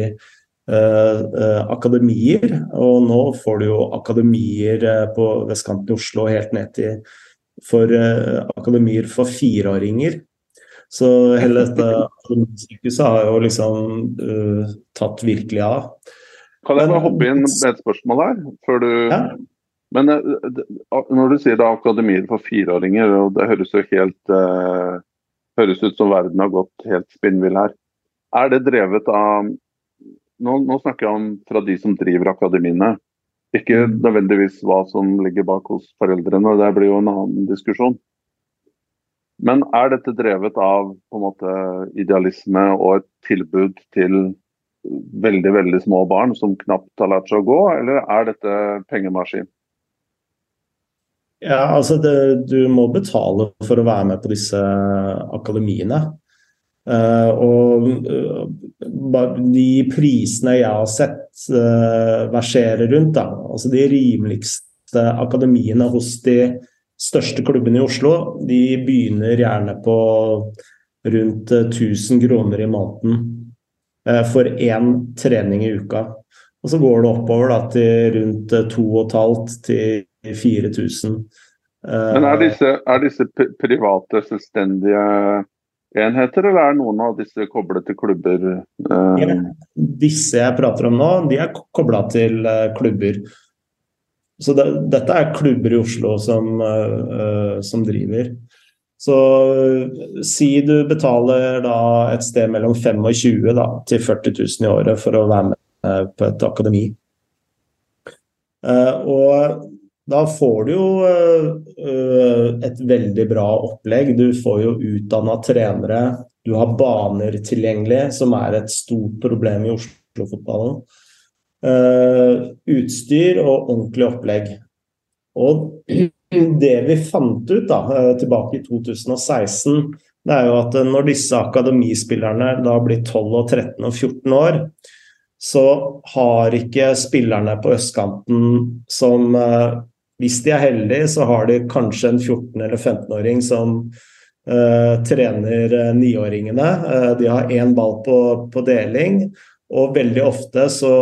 akademier. Og nå får du jo akademier på vestkanten i Oslo helt ned til for akademier for fireåringer. Så hele dette sykehuset har jo liksom uh, tatt virkelig av. Kan jeg bare hoppe inn med et spørsmål her? Før du... Ja? Men uh, når du sier da akademier for fireåringer, og det høres jo helt uh, høres ut som verden har gått helt spinnvill her. Er det drevet av nå, nå, snakker jeg om fra de som driver akademiene. Ikke mm. nødvendigvis hva som ligger bak hos foreldrene, det blir jo en annen diskusjon. Men er dette drevet av på en måte, idealisme og et tilbud til veldig veldig små barn som knapt har lært seg å gå, eller er dette pengemaskin? Ja, altså det, Du må betale for å være med på disse akademiene. Uh, og uh, de prisene jeg har sett uh, versere rundt, da, altså de rimeligste akademiene hos de største klubbene i Oslo de begynner gjerne på rundt 1000 eh, kroner i måneden eh, for én trening i uka. Og så går det oppover da, til rundt 2500 eh, til 4000. Men er disse, er disse private, selvstendige enheter, eller er noen av disse koblet til klubber? Ja, disse jeg prater om nå, de er kobla til klubber. Så det, dette er klubber i Oslo som, uh, som driver. Så uh, si du betaler da et sted mellom 25 da, til 40 000 i året for å være med på et akademi. Og da får du jo et veldig bra opplegg. Du får jo utdanna trenere. Du har baner tilgjengelig, som er et stort problem i Oslo-fotballen. Uh, utstyr og ordentlig opplegg. Og det vi fant ut da, uh, tilbake i 2016, det er jo at uh, når disse akademispillerne da blir 12, og 13 og 14 år, så har ikke spillerne på østkanten som Hvis de er heldige, så har de kanskje en 14- eller 15-åring som trener niåringene. de har én ball på, på deling. Og veldig ofte så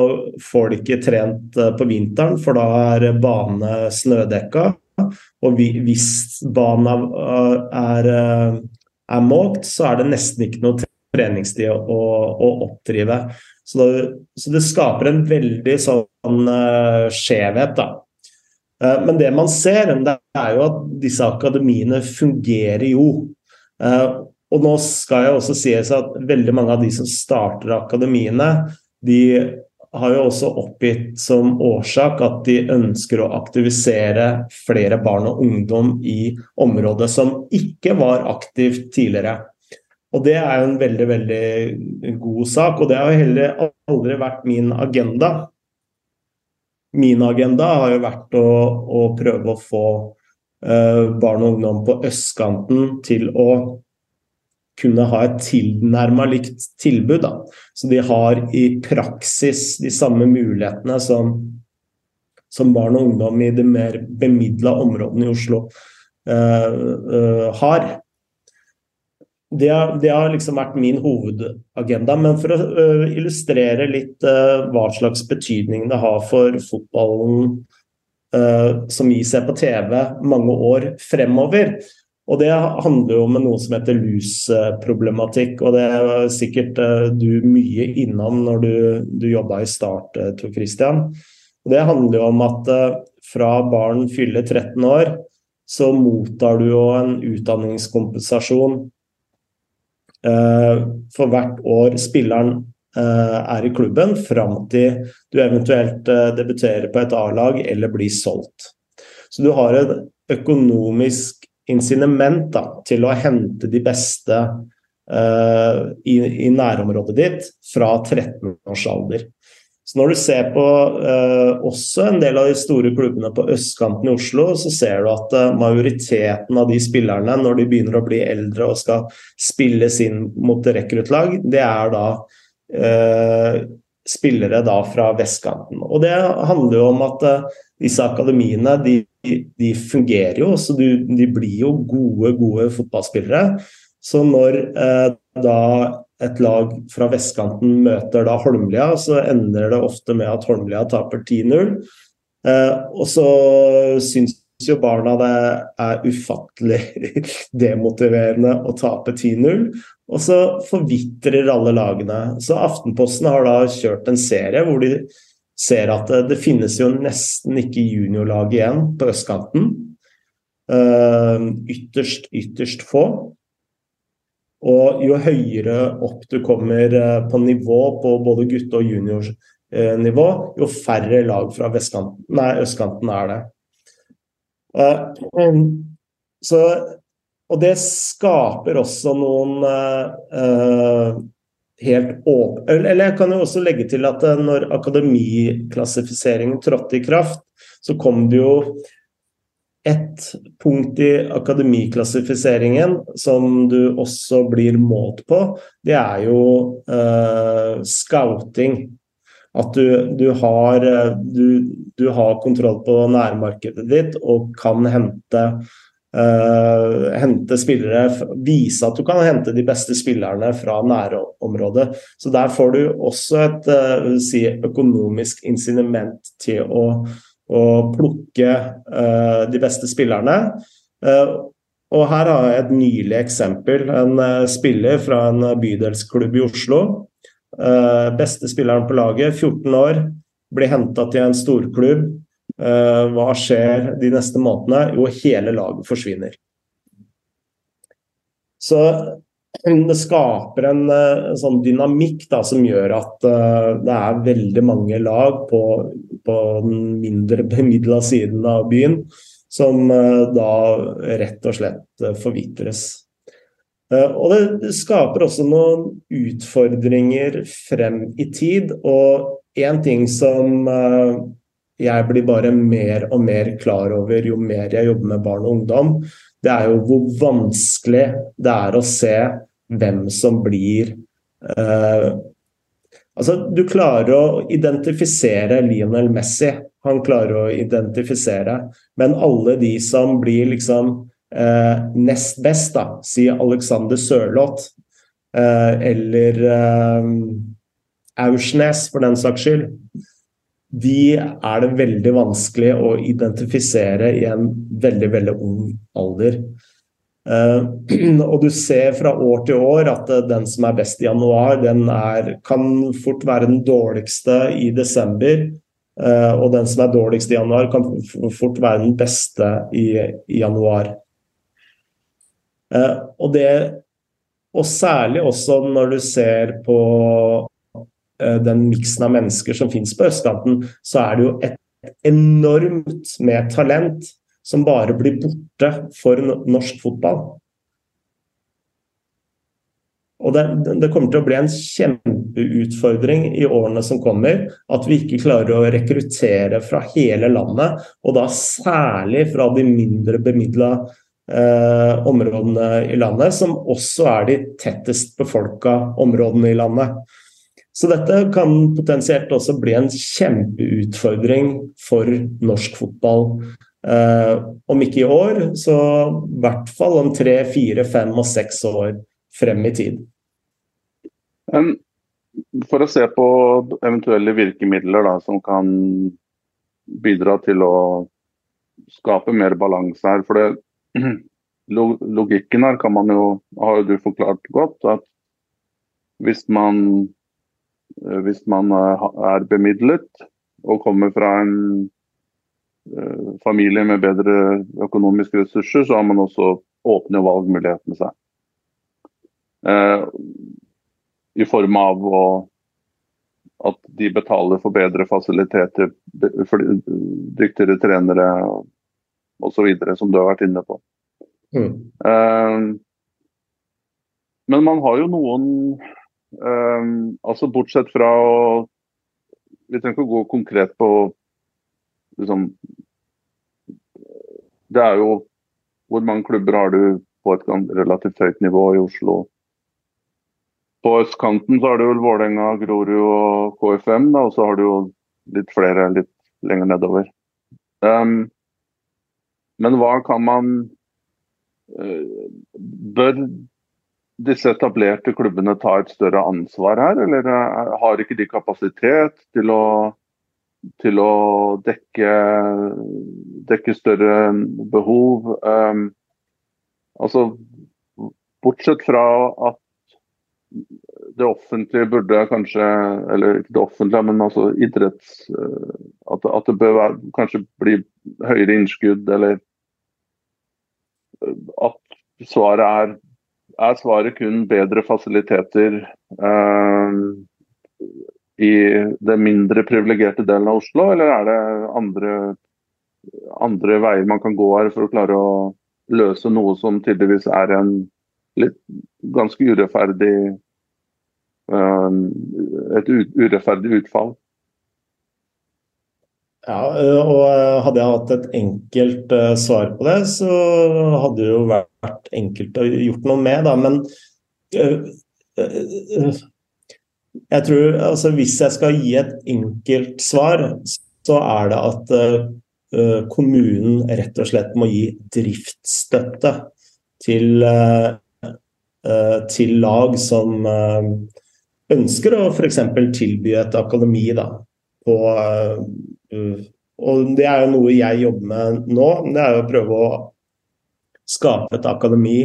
får de ikke trent eh, på vinteren, for da er bane snødekka. Og hvis banen er, eh, er måkt, så er det nesten ikke noe treningstid å, å oppdrive. Så det, så det, skaper en veldig sånn skjevhet, da. Men det man ser, det er jo at disse akademiene fungerer jo. Og nå skal jeg også sies at veldig mange av de som starter akademiene, de har jo også oppgitt som årsak at de ønsker å aktivisere flere barn og ungdom i området som ikke var aktivt tidligere. Og det er jo en veldig, veldig god sak, og det har jo heller aldri vært min agenda. Min agenda har jo vært å, å prøve å få uh, barn og ungdom på østkanten til å kunne ha et tilnærma likt tilbud. Da. Så de har i praksis de samme mulighetene som, som barn og ungdom i de mer bemidla områdene i Oslo uh, uh, har. Det har, det har, liksom vært min hovedagenda. Men for å uh, illustrere litt hva slags betydning det har for fotballen som vi ser på TV mange år fremover, og det handler jo om noe som heter lus-problematikk, og det er sikkert eh, du mye innom når du, du jobba i Start, eh, Tor Christian. Og det handler jo om at eh, fra barn fyller 13 år, så mottar du jo en utdanningskompensasjon for hvert år spilleren er i klubben, fram til du eventuelt debuterer på et A-lag eller blir solgt. Så du har en økonomisk insinement da, til å hente de beste uh, i, i, nærområdet ditt fra 13 års alder. Så Når du ser på uh, også en del av de store klubbene på østkanten i Oslo, så ser du at uh, majoriteten av de spillerne, når de begynner å bli eldre og skal spilles inn mot rekruttlag, det er da spillere da fra vestkanten. Og Det handler jo om at disse akademiene de de fungerer jo, så de blir jo gode, gode fotballspillere. Så når eh, da et lag fra vestkanten møter da Holmlia, så ender det ofte med at Holmlia taper 10-0. Eh, og så syns jo barna det er ufattelig demotiverende å tape 10-0. Og så forvitrer alle lagene. Så Aftenposten har da kjørt en serie hvor de ser at det, det finnes jo nesten ikke juniorlag igjen på østkanten. Uh, ytterst, ytterst få. Og jo høyere opp du kommer uh, på nivå på både gutte- og juniornivå, uh, jo færre lag fra nei, østkanten er det. Um, så, og det skaper også noen helt åpne Eller jeg kan jo også legge til at eh, når akademiklassifiseringen trådte i kraft, så kom det jo et punkt i akademiklassifiseringen som du også blir målt på. Det er jo uh, scouting. At du, du, har, eh, du, du, har, kontroll på nærmarkedet ditt og kan hente Uh, hente spillere, vise at du kan hente de beste spillerne fra nærområdet. Så der får du også et uh, si økonomisk insinement til å, å plukke uh, de beste spillerne. og her har jeg et nylig eksempel. En spiller fra en bydelsklubb i Oslo. Beste spilleren på laget, 14 år, blir henta til en storklubb Eh, hva skjer de neste månedene? Jo, hele laget forsvinner. Så det skaper en, eh, sånn dynamikk da, som gjør at det er veldig mange lag på, på den mindre bemidla siden av byen som da rett og slett forvitres. Og det, skaper også noen utfordringer frem i tid. Og én ting som jeg blir bare mer og mer klar over jo mer jeg jobber med barn og ungdom, det er jo hvor vanskelig det er å se hvem som blir uh, Altså, du klarer å identifisere Lionel Messi, han klarer å identifisere, men alle de som blir liksom uh, nest best, da, si Alexander Sørloth uh, eller Aursnes for den saks skyld, de er det veldig vanskelig å identifisere i en veldig, veldig ung alder. Uh, og du ser fra år til år at den som er best i januar, den er, kan fort være den dårligste i desember. Og den som er dårligst i januar, kan fort være den beste i, i januar. Og det og særlig også når du ser på Eh, den miksen av mennesker som finnes på østkanten, så er det jo et enormt med talent som bare blir borte for norsk fotball. Og det, det, kommer til å bli en kjempeutfordring i årene som kommer, at vi ikke klarer å rekruttere fra hele landet, og da særlig fra de mindre bemidla eh, områdene i landet, som også er de tettest befolka områdene i landet. Så dette kan potensielt også bli en kjempeutfordring for norsk fotball. Eh, om ikke i år, så i hvert fall om tre, fire, fem og seks år frem i tid. For å se på eventuelle virkemidler da, som kan bidra til å skape mer balanse her. For det, logikken her kan man jo, har du forklart godt, at hvis man, eh, hvis man eh, er bemidlet og kommer fra en uh, familie med bedre økonomiske ressurser, så har man også åpne valgmulighetene seg. I form av å, at de betaler for bedre fasiliteter, for dyktigere trenere osv., som du har vært inne på. Mm. Um, men man har jo noen um, Altså bortsett fra å Vi trenger ikke å gå konkret på liksom Det er jo Hvor mange klubber har du på et relativt høyt nivå i Oslo? På østkanten så har du vel Vålerenga, Grorud og KFM, da, og så har du jo litt flere litt lenger nedover. Um, men hva kan man Eh, bør disse etablerte klubbene ta et større ansvar her, eller eh, har ikke de kapasitet til å, til å dekke, dekke, større behov? Um, altså, bortsett fra at det offentlige burde kanskje Eller ikke det offentlige, men altså idretts At, at det bør være, kanskje bli høyere innskudd eller at svaret er er svaret kun bedre fasiliteter eh, i den mindre privilegerte delen av Oslo, eller er det andre, andre, veier man kan gå her for å klare å løse noe som tydeligvis er en litt ganske urettferdig eh, et urettferdig utfall? Ja, og eh, hadde jeg hatt et enkelt uh, svar på det, så hadde det jo vært enkelt å gjort noe med, da. Men uh, uh, jeg tror altså hvis jeg skal gi et enkelt svar, så er det at kommunen rett og slett må gi driftsstøtte til, til lag som ønsker å f.eks. tilby et akademi da, på. Og det er jo noe jeg jobber med nå. Det er jo å prøve å skape et akademi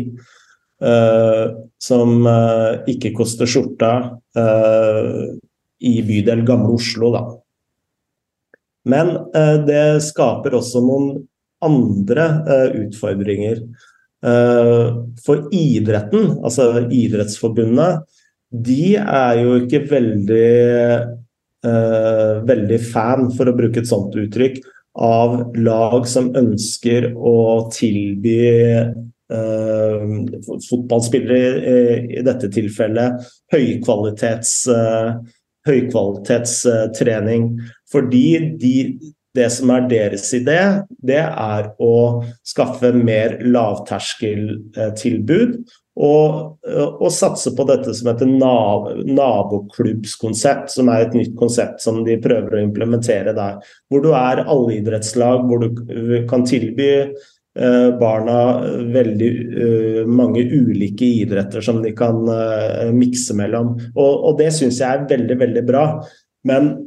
uh, som uh, ikke koster skjorta uh, i bydel Gamle Oslo, da. Men det skaper også noen andre utfordringer. for idretten, altså Idrettsforbundet, de er jo ikke veldig veldig fan, for å bruke et sånt uttrykk, av lag som ønsker å tilby eh, fotballspillere i, i, dette tilfellet høykvalitets, eh, høykvalitetstrening. Fordi de, det som er deres idé, det er å skaffe mer lavterskeltilbud og, og, satse på dette som heter naboklubbskonsept, som er et nytt konsept som de prøver å implementere der. Hvor du er allidrettslag, hvor du kan tilby eh, barna veldig uh, mange ulike idretter som de kan uh, mikse mellom. Og, og det syns jeg er veldig, veldig bra. Men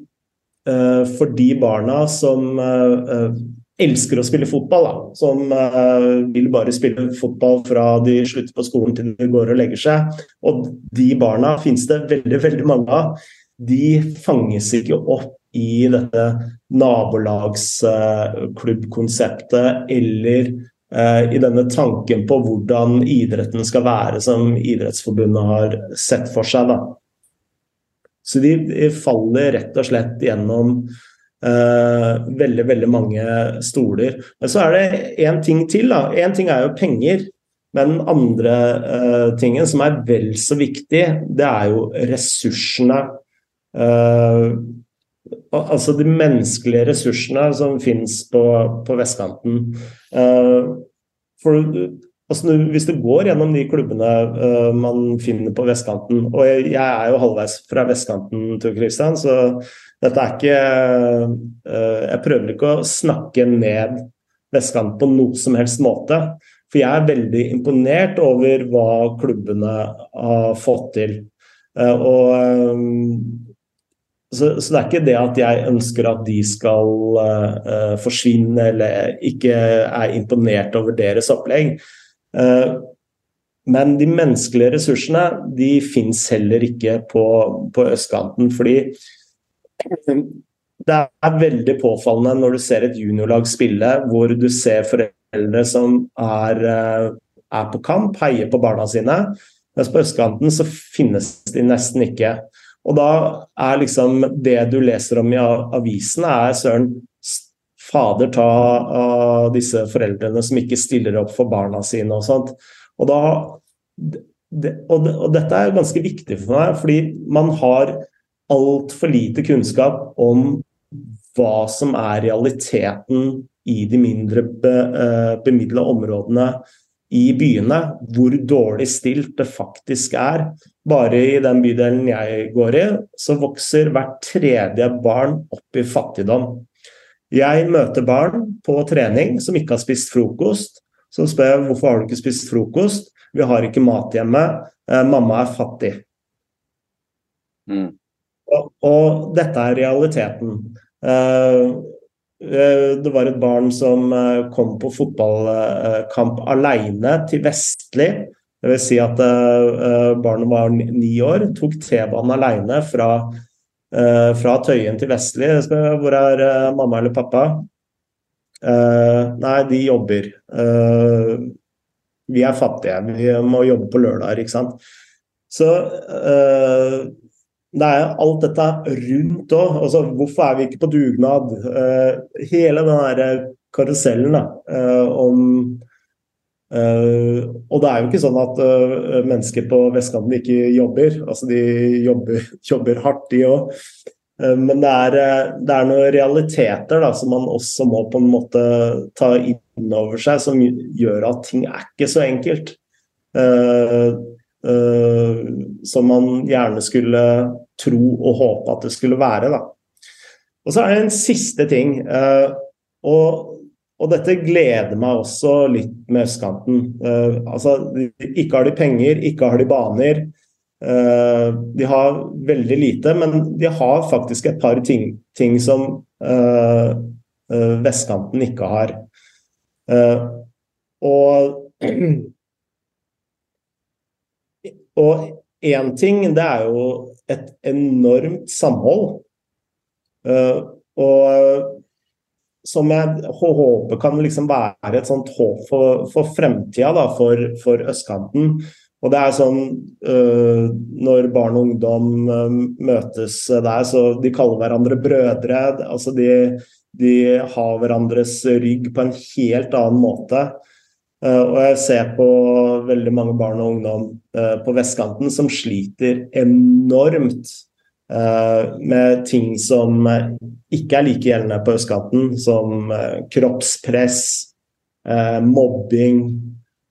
for de barna som elsker å spille fotball, da, som vil bare spille fotball fra de slutter på skolen til de går og legger seg. Og de barna finnes det veldig, veldig mange av. De fanges ikke opp i dette nabolagsklubbkonseptet uh, eller i denne tanken på hvordan idretten skal være, som Idrettsforbundet har sett for seg. Da. Så de faller rett og slett gjennom Uh, veldig, veldig mange stoler. Men så er det én ting til. da. Én ting er jo penger. Men den andre uh, tingen som er vel så viktig, det er jo ressursene. Uh, altså de menneskelige ressursene som finnes på, på vestkanten. for altså, Hvis du går gjennom de klubbene uh, man finner på vestkanten Og jeg, jeg, er jo halvveis fra vestkanten, til Kristian, så dette er ikke uh, Jeg prøver ikke å snakke ned vestkanten på noe som helst måte. For jeg er veldig imponert over hva klubbene har fått til. Uh, og så, så, det er ikke det at jeg ønsker at de skal forsvinne eller ikke er imponert over deres opplegg. Uh, men de menneskelige ressursene de fins heller ikke på, på, østkanten. Fordi det er veldig påfallende når du ser et juniorlag spille, hvor du ser foreldre som er, uh, er på kamp, heier på barna sine. Mens på østkanten så finnes de nesten ikke. Og da er liksom det du leser om i avisene, er søren Fader ta av disse foreldrene som ikke stiller opp for barna sine og sånt. Og, da, det, og, det, og dette er ganske viktig for meg, fordi man har altfor lite kunnskap om hva som er realiteten i de mindre be, uh, bemidla områdene i byene, hvor dårlig stilt det faktisk er. Bare i den bydelen jeg går i, så vokser hvert tredje barn opp i fattigdom. Jeg møter barn på trening som ikke har spist frokost. Så spør jeg hvorfor har du ikke spist frokost. Vi har ikke mat hjemme. Eh, mamma er fattig. Mm. Og, og, dette er realiteten. Uh, Eh, det var et barn som eh, kom på fotballkamp alene til Vestli. Det vil si at eh, barnet var ni år, tok T-banen alene fra, fra, Tøyen til Vestli. Hvor er mamma eller pappa? Nei, de jobber. Vi er fattige, vi må jobbe på lørdager, ikke sant. Så det er alt dette rundt òg. Altså, hvorfor er vi ikke på dugnad? Hele den der karusellen da, om uh, Og det er jo ikke sånn at mennesker på vestkanten ikke jobber. Altså, de jobber, jobber hardt, de òg. Men det er, det er, noen realiteter da, som man også må på en måte ta inn over seg, som gjør at ting er ikke så enkelt. Uh, Uh, som man gjerne skulle tro og håpe at det skulle være. Da. Og så er det en siste ting. Uh, og, og, dette gleder meg også litt med østkanten. Uh, altså, ikke har de penger, ikke har de baner. de har veldig lite, men de har faktisk et par ting, ting som vestkanten ikke har. og Og én ting, det er jo et enormt samhold. Uh, og som jeg håper kan liksom være et sånt håp for, for fremtida for, for, østkanten. Og det er sånn uh, når barn og ungdom uh, møtes der, så de kaller hverandre brødre. Altså de, de har hverandres rygg på en helt annen måte. Uh, og jeg ser på veldig mange barn og ungdom uh, på vestkanten som sliter enormt med ting som ikke er like gjeldende på østkanten, som kroppspress, mobbing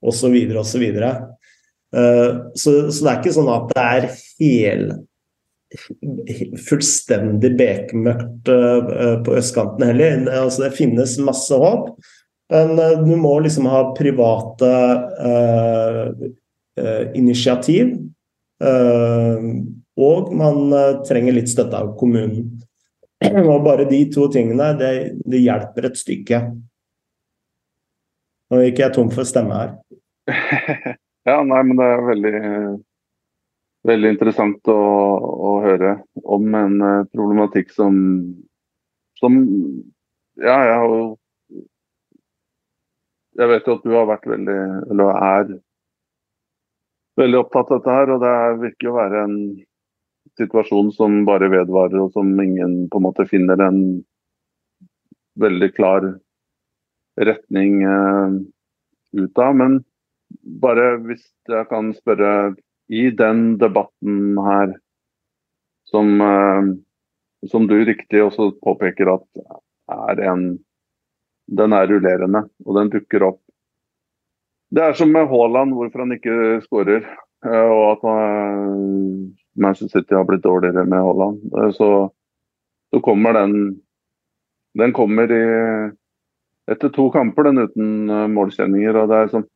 osv. osv. Så, videre, så, så det er ikke sånn at det er hel, fullstendig bekmørkt på østkanten heller. Altså, det finnes masse håp. Men uh, du må liksom ha private uh, uh, initiativ. Og man trenger litt støtte av kommunen. Og bare de to tingene, det, det hjelper et stykke. Nå gikk jeg tom for stemme her. ja, nei, men det er veldig, veldig interessant å, å høre om en problematikk som, som Ja, jeg har jo jeg vet jo at du har vært veldig, eller er veldig opptatt av dette her. Og det virker å være en situasjon som bare vedvarer, og som ingen på en måte finner en veldig klar retning eh, ut av. Men bare hvis jeg kan spørre I den debatten her, som, eh, som du riktig også påpeker at er en den er rullerende, og den dukker opp Det er som med Haaland, hvorfor han ikke skårer. Eh, og at Manchester City har blitt dårligere med Haaland. Eh, så, så, kommer den Den kommer i, etter to kamper, den uten eh, målkjenninger. og det er, sånn,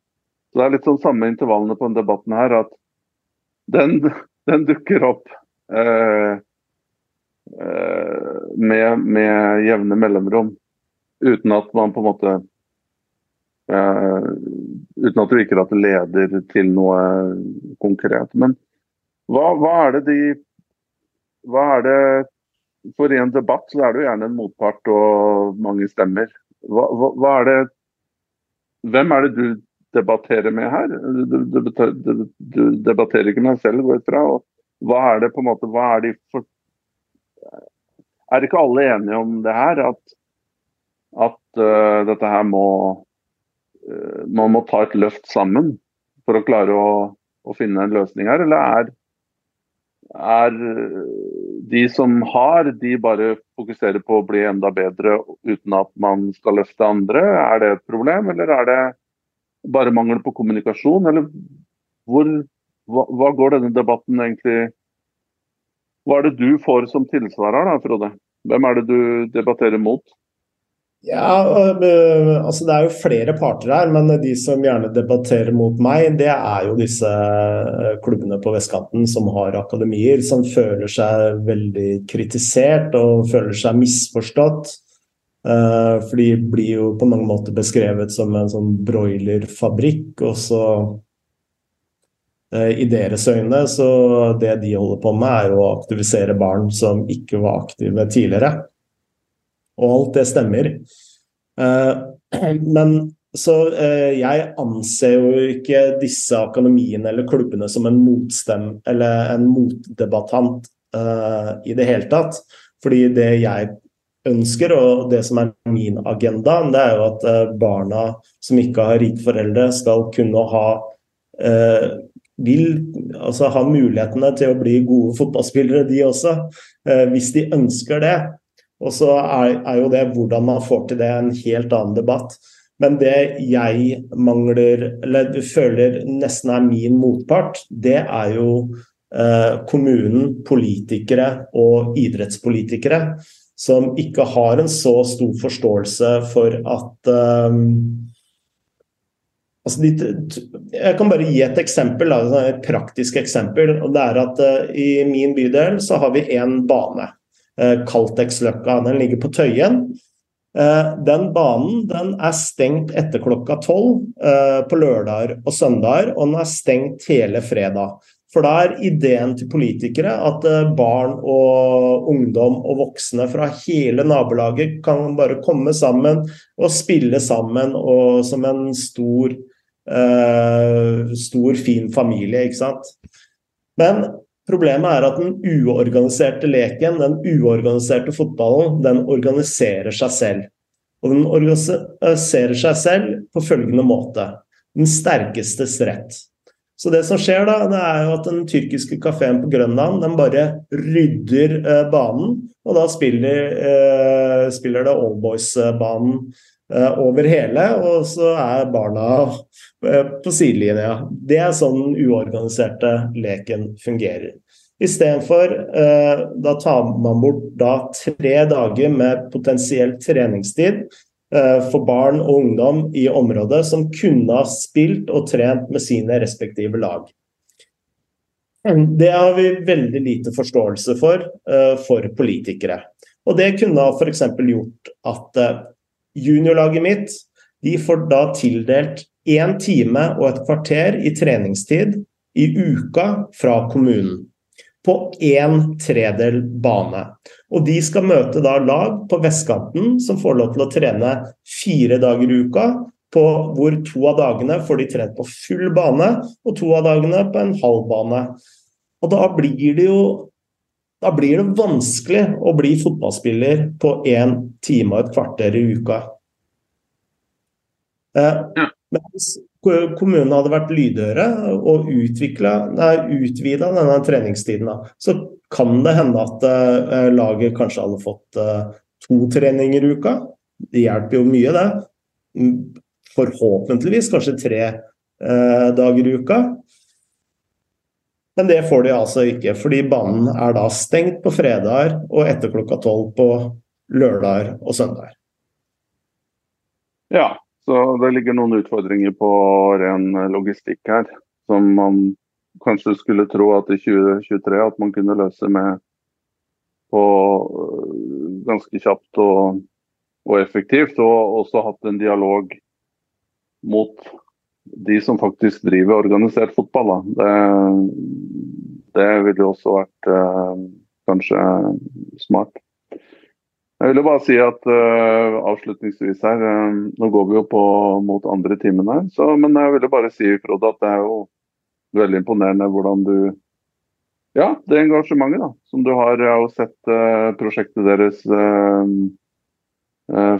det er litt sånn samme intervallene på den debatten her. At den, den dukker opp eh, med, med jevne mellomrom. Uten at man på en måte eh, uten at du virker at det leder til noe konkret. Men hva, hva, er det de Hva er det For i en debatt så er det jo gjerne en motpart og mange stemmer. Hva, hva, hva er det Hvem er det du debatterer med her? Du, du, du, du debatterer ikke med deg selv, går jeg fra. hva er det på en måte Hva er de for Er ikke alle enige om det her? At, at uh, dette her må uh, Man må ta et løft sammen for å klare å, å finne en løsning her, eller er er de som har, de bare fokuserer på å bli enda bedre uten at man skal løfte andre? Er det et problem, eller er det bare mangel på kommunikasjon? Eller hvor, hva, hva går denne debatten egentlig Hva er det du får som tilsvarer, da, Frode? Hvem er det du debatterer mot? Ja, øh, altså Det er jo flere parter her, men de som gjerne debatterer mot meg, det er jo disse øh, klubbene på vestkanten som har akademier, som føler seg veldig kritisert og føler seg misforstått. Uh, for de blir jo på mange måter beskrevet som en sånn broilerfabrikk. Og så i deres øyne, så det de holder på med, er å aktivisere barn som ikke var aktive tidligere. Og alt det stemmer. Eh, men så eh, jeg anser jo ikke disse akademiene eller klubbene som en motstem eller en motdebattant uh, i det hele tatt. Fordi det jeg ønsker, og det som er min agenda, det er jo at barna som ikke har rike foreldre, skal kunne ha vil altså ha mulighetene til å bli gode fotballspillere, de også. hvis de ønsker det. Og så er, er, jo det hvordan man får til det, en helt annen debatt. Men det jeg mangler, eller føler nesten er min motpart, det er jo eh, kommunen, politikere og idrettspolitikere som ikke har en så stor forståelse for at eh, altså de, Jeg kan bare gi et eksempel, et praktisk eksempel. og det er at uh, I min bydel så har vi én bane. Eh, Caltex-løkka. Den ligger på Tøyen. Eh, den banen den er stengt etter klokka tolv eh, på lørdager og søndager, og den er stengt hele fredag. For da er ideen til politikere at barn og ungdom og voksne fra hele nabolaget kan bare komme sammen og spille sammen og som en stor, uh, stor fin familie, ikke sant. Men Problemet er at den uorganiserte leken, den uorganiserte fotballen, den organiserer seg selv. Og den organiserer seg selv på følgende måte. Den sterkestes rett. Så det som skjer da, det er jo at den tyrkiske kafeen på Grønland den bare rydder eh, banen. Og da spiller, eh, spiller det Allboys-banen over hele, og så er barna eh, på sidelinja. Det er sånn den uorganiserte leken fungerer. Istedenfor eh, da tar man bort da tre dager med potensiell treningstid eh, for barn og ungdom i området som kunne ha spilt og trent med sine respektive lag. Det har vi veldig lite forståelse for eh, for politikere. Og det kunne ha f.eks. gjort at eh, juniorlaget mitt de får da tildelt én time og et kvarter i treningstid i uka fra kommunen på en tredel bane. Og de skal møte da lag på vestkanten som får lov til å trene fire dager i uka. På hvor to av dagene får de trent på full bane, og to av dagene på en halv bane. Og da blir det jo da blir det vanskelig å bli fotballspiller på én time og et kvarter i uka. Eh, hvis kommunen hadde vært lydhøre og utvida denne treningstiden, da, så kan det hende at uh, laget kanskje hadde fått uh, to treninger i uka. Det hjelper jo mye, det. Forhåpentligvis kanskje tre eh, dager i uka. Men det får de altså ikke, fordi banen er da stengt på fredager og etter klokka tolv på lørdager og søndager. Ja, så det ligger noen utfordringer på ren logistikk her, som man kanskje skulle tro at i 2023 at man kunne løse med på øh, ganske kjapt og, og effektivt. Og også hatt en dialog mot de som faktisk driver organisert fotball. Det, det, ville også vært uh, kanskje smart. Jeg ville bare si at uh, avslutningsvis her, uh, nå går vi jo på mot andre timen her, så, men jeg ville bare si Frode, at det er jo veldig imponerende hvordan du Ja, det engasjementet da, som du har. Jeg har jo sett prosjektet deres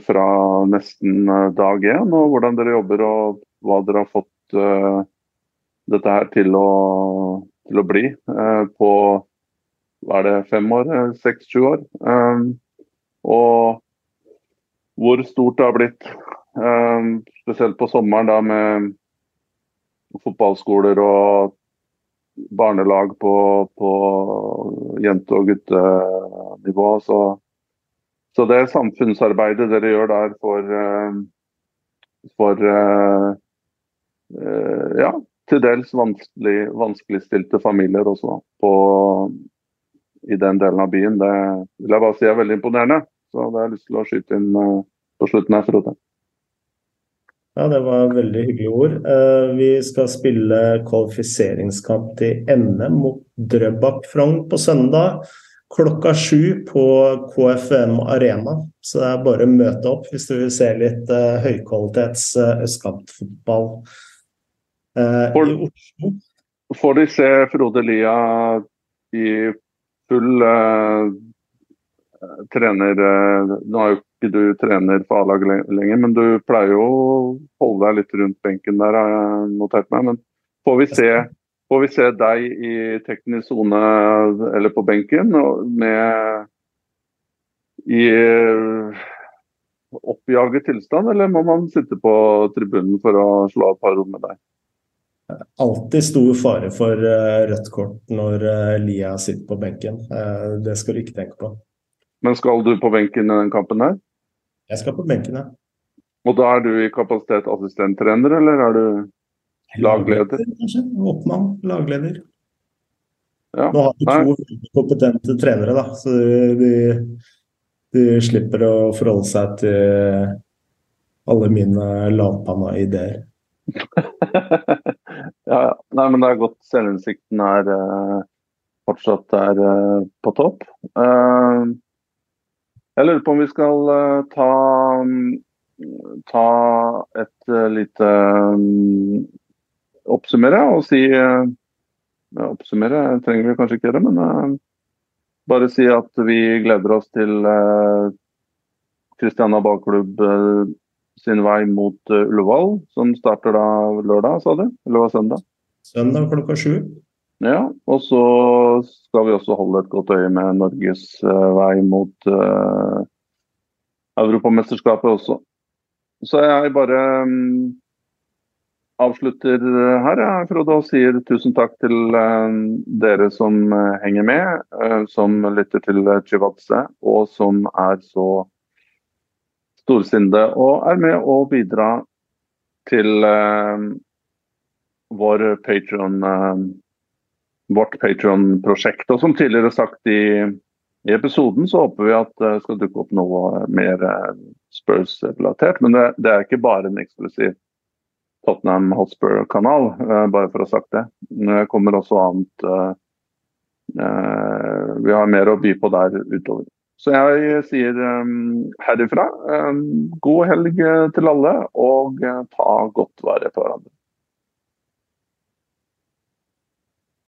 fra nesten dag én, og hvordan dere jobber og hva dere har fått uh, dette her til å, til å bli uh, på hva er det, fem år? Seks-sju år. Um, og hvor stort det har blitt. Um, spesielt på sommeren da med fotballskoler og barnelag på, på jente- og guttenivå. Så, så, det samfunnsarbeidet dere gjør der for, for Eh, ja, til dels vanskelig, vanskeligstilte familier også på, i den delen av byen. Det vil jeg bare si er veldig imponerende. Så det har jeg lyst til å skyte inn uh, på slutten her, Frode. Ja, det var veldig hyggelige ord. Uh, vi skal spille kvalifiseringskamp til NM mot Drøbak Frogn på søndag klokka sju på KFM Arena. Så det er bare å møte opp hvis du vil se litt høykvalitets østkantfotball Eh, får, i Oslo. Får de se Frode Lia i full uh, trener uh, Nå er jo ikke du trener for A-laget lenger, men du pleier jo å holde deg litt rundt benken der, har jeg notert meg. Men får vi se, får vi se deg i teknisk sone eller på benken med i oppjaget tilstand, eller må man sitte på tribunen for å slå av et par rom med deg? Alltid stor fare for uh, rødt kort når uh, Lia sitter på benken. Uh, det skal du ikke tenke på. Men skal du på benken i den kampen her? Jeg skal på benken, ja. Og da er du i kapasitet assistenttrener, eller er du lagleder? Kanskje. Oppmann, lagleder. Ja. Nå har vi to kompetente trenere, da, så de, de slipper å forholde seg til alle mine lavpanna ideer. ja. Nei, men det er godt selvinnsikten er uh, fortsatt er uh, på topp. Uh, jeg lurer på om vi skal ta, ta et lite um, Oppsummere og si Oppsummere trenger vi kanskje ikke gjøre, men bare si at vi gleder oss til Kristiania ballklubb sin vei mot uh, Ullevål, som starter da lørdag, sa du? Eller var søndag? Søndag klokka sju. Ja, og så skal vi også holde et godt øye med Norges uh, vei mot uh, Europamesterskapet også. Så jeg bare um, avslutter her, jeg, Frode, og sier tusen takk til uh, dere som henger med, uh, som lytter til Chivadze, og som er så storsinde og er med å bidra til eh, vår Patreon, eh, vårt Patron-prosjekt. Og som tidligere sagt i, i, episoden, så håper vi at det skal dukke opp noe mer eh, Spurs-relatert. Men det, det, er ikke bare en eksklusiv Tottenham Hotspur-kanal, bare for å ha sagt det. Det kommer også annet Vi har mer å by på der utover. Så jeg sier um, herifra um, god helg til alle, og uh, ta godt vare på hverandre.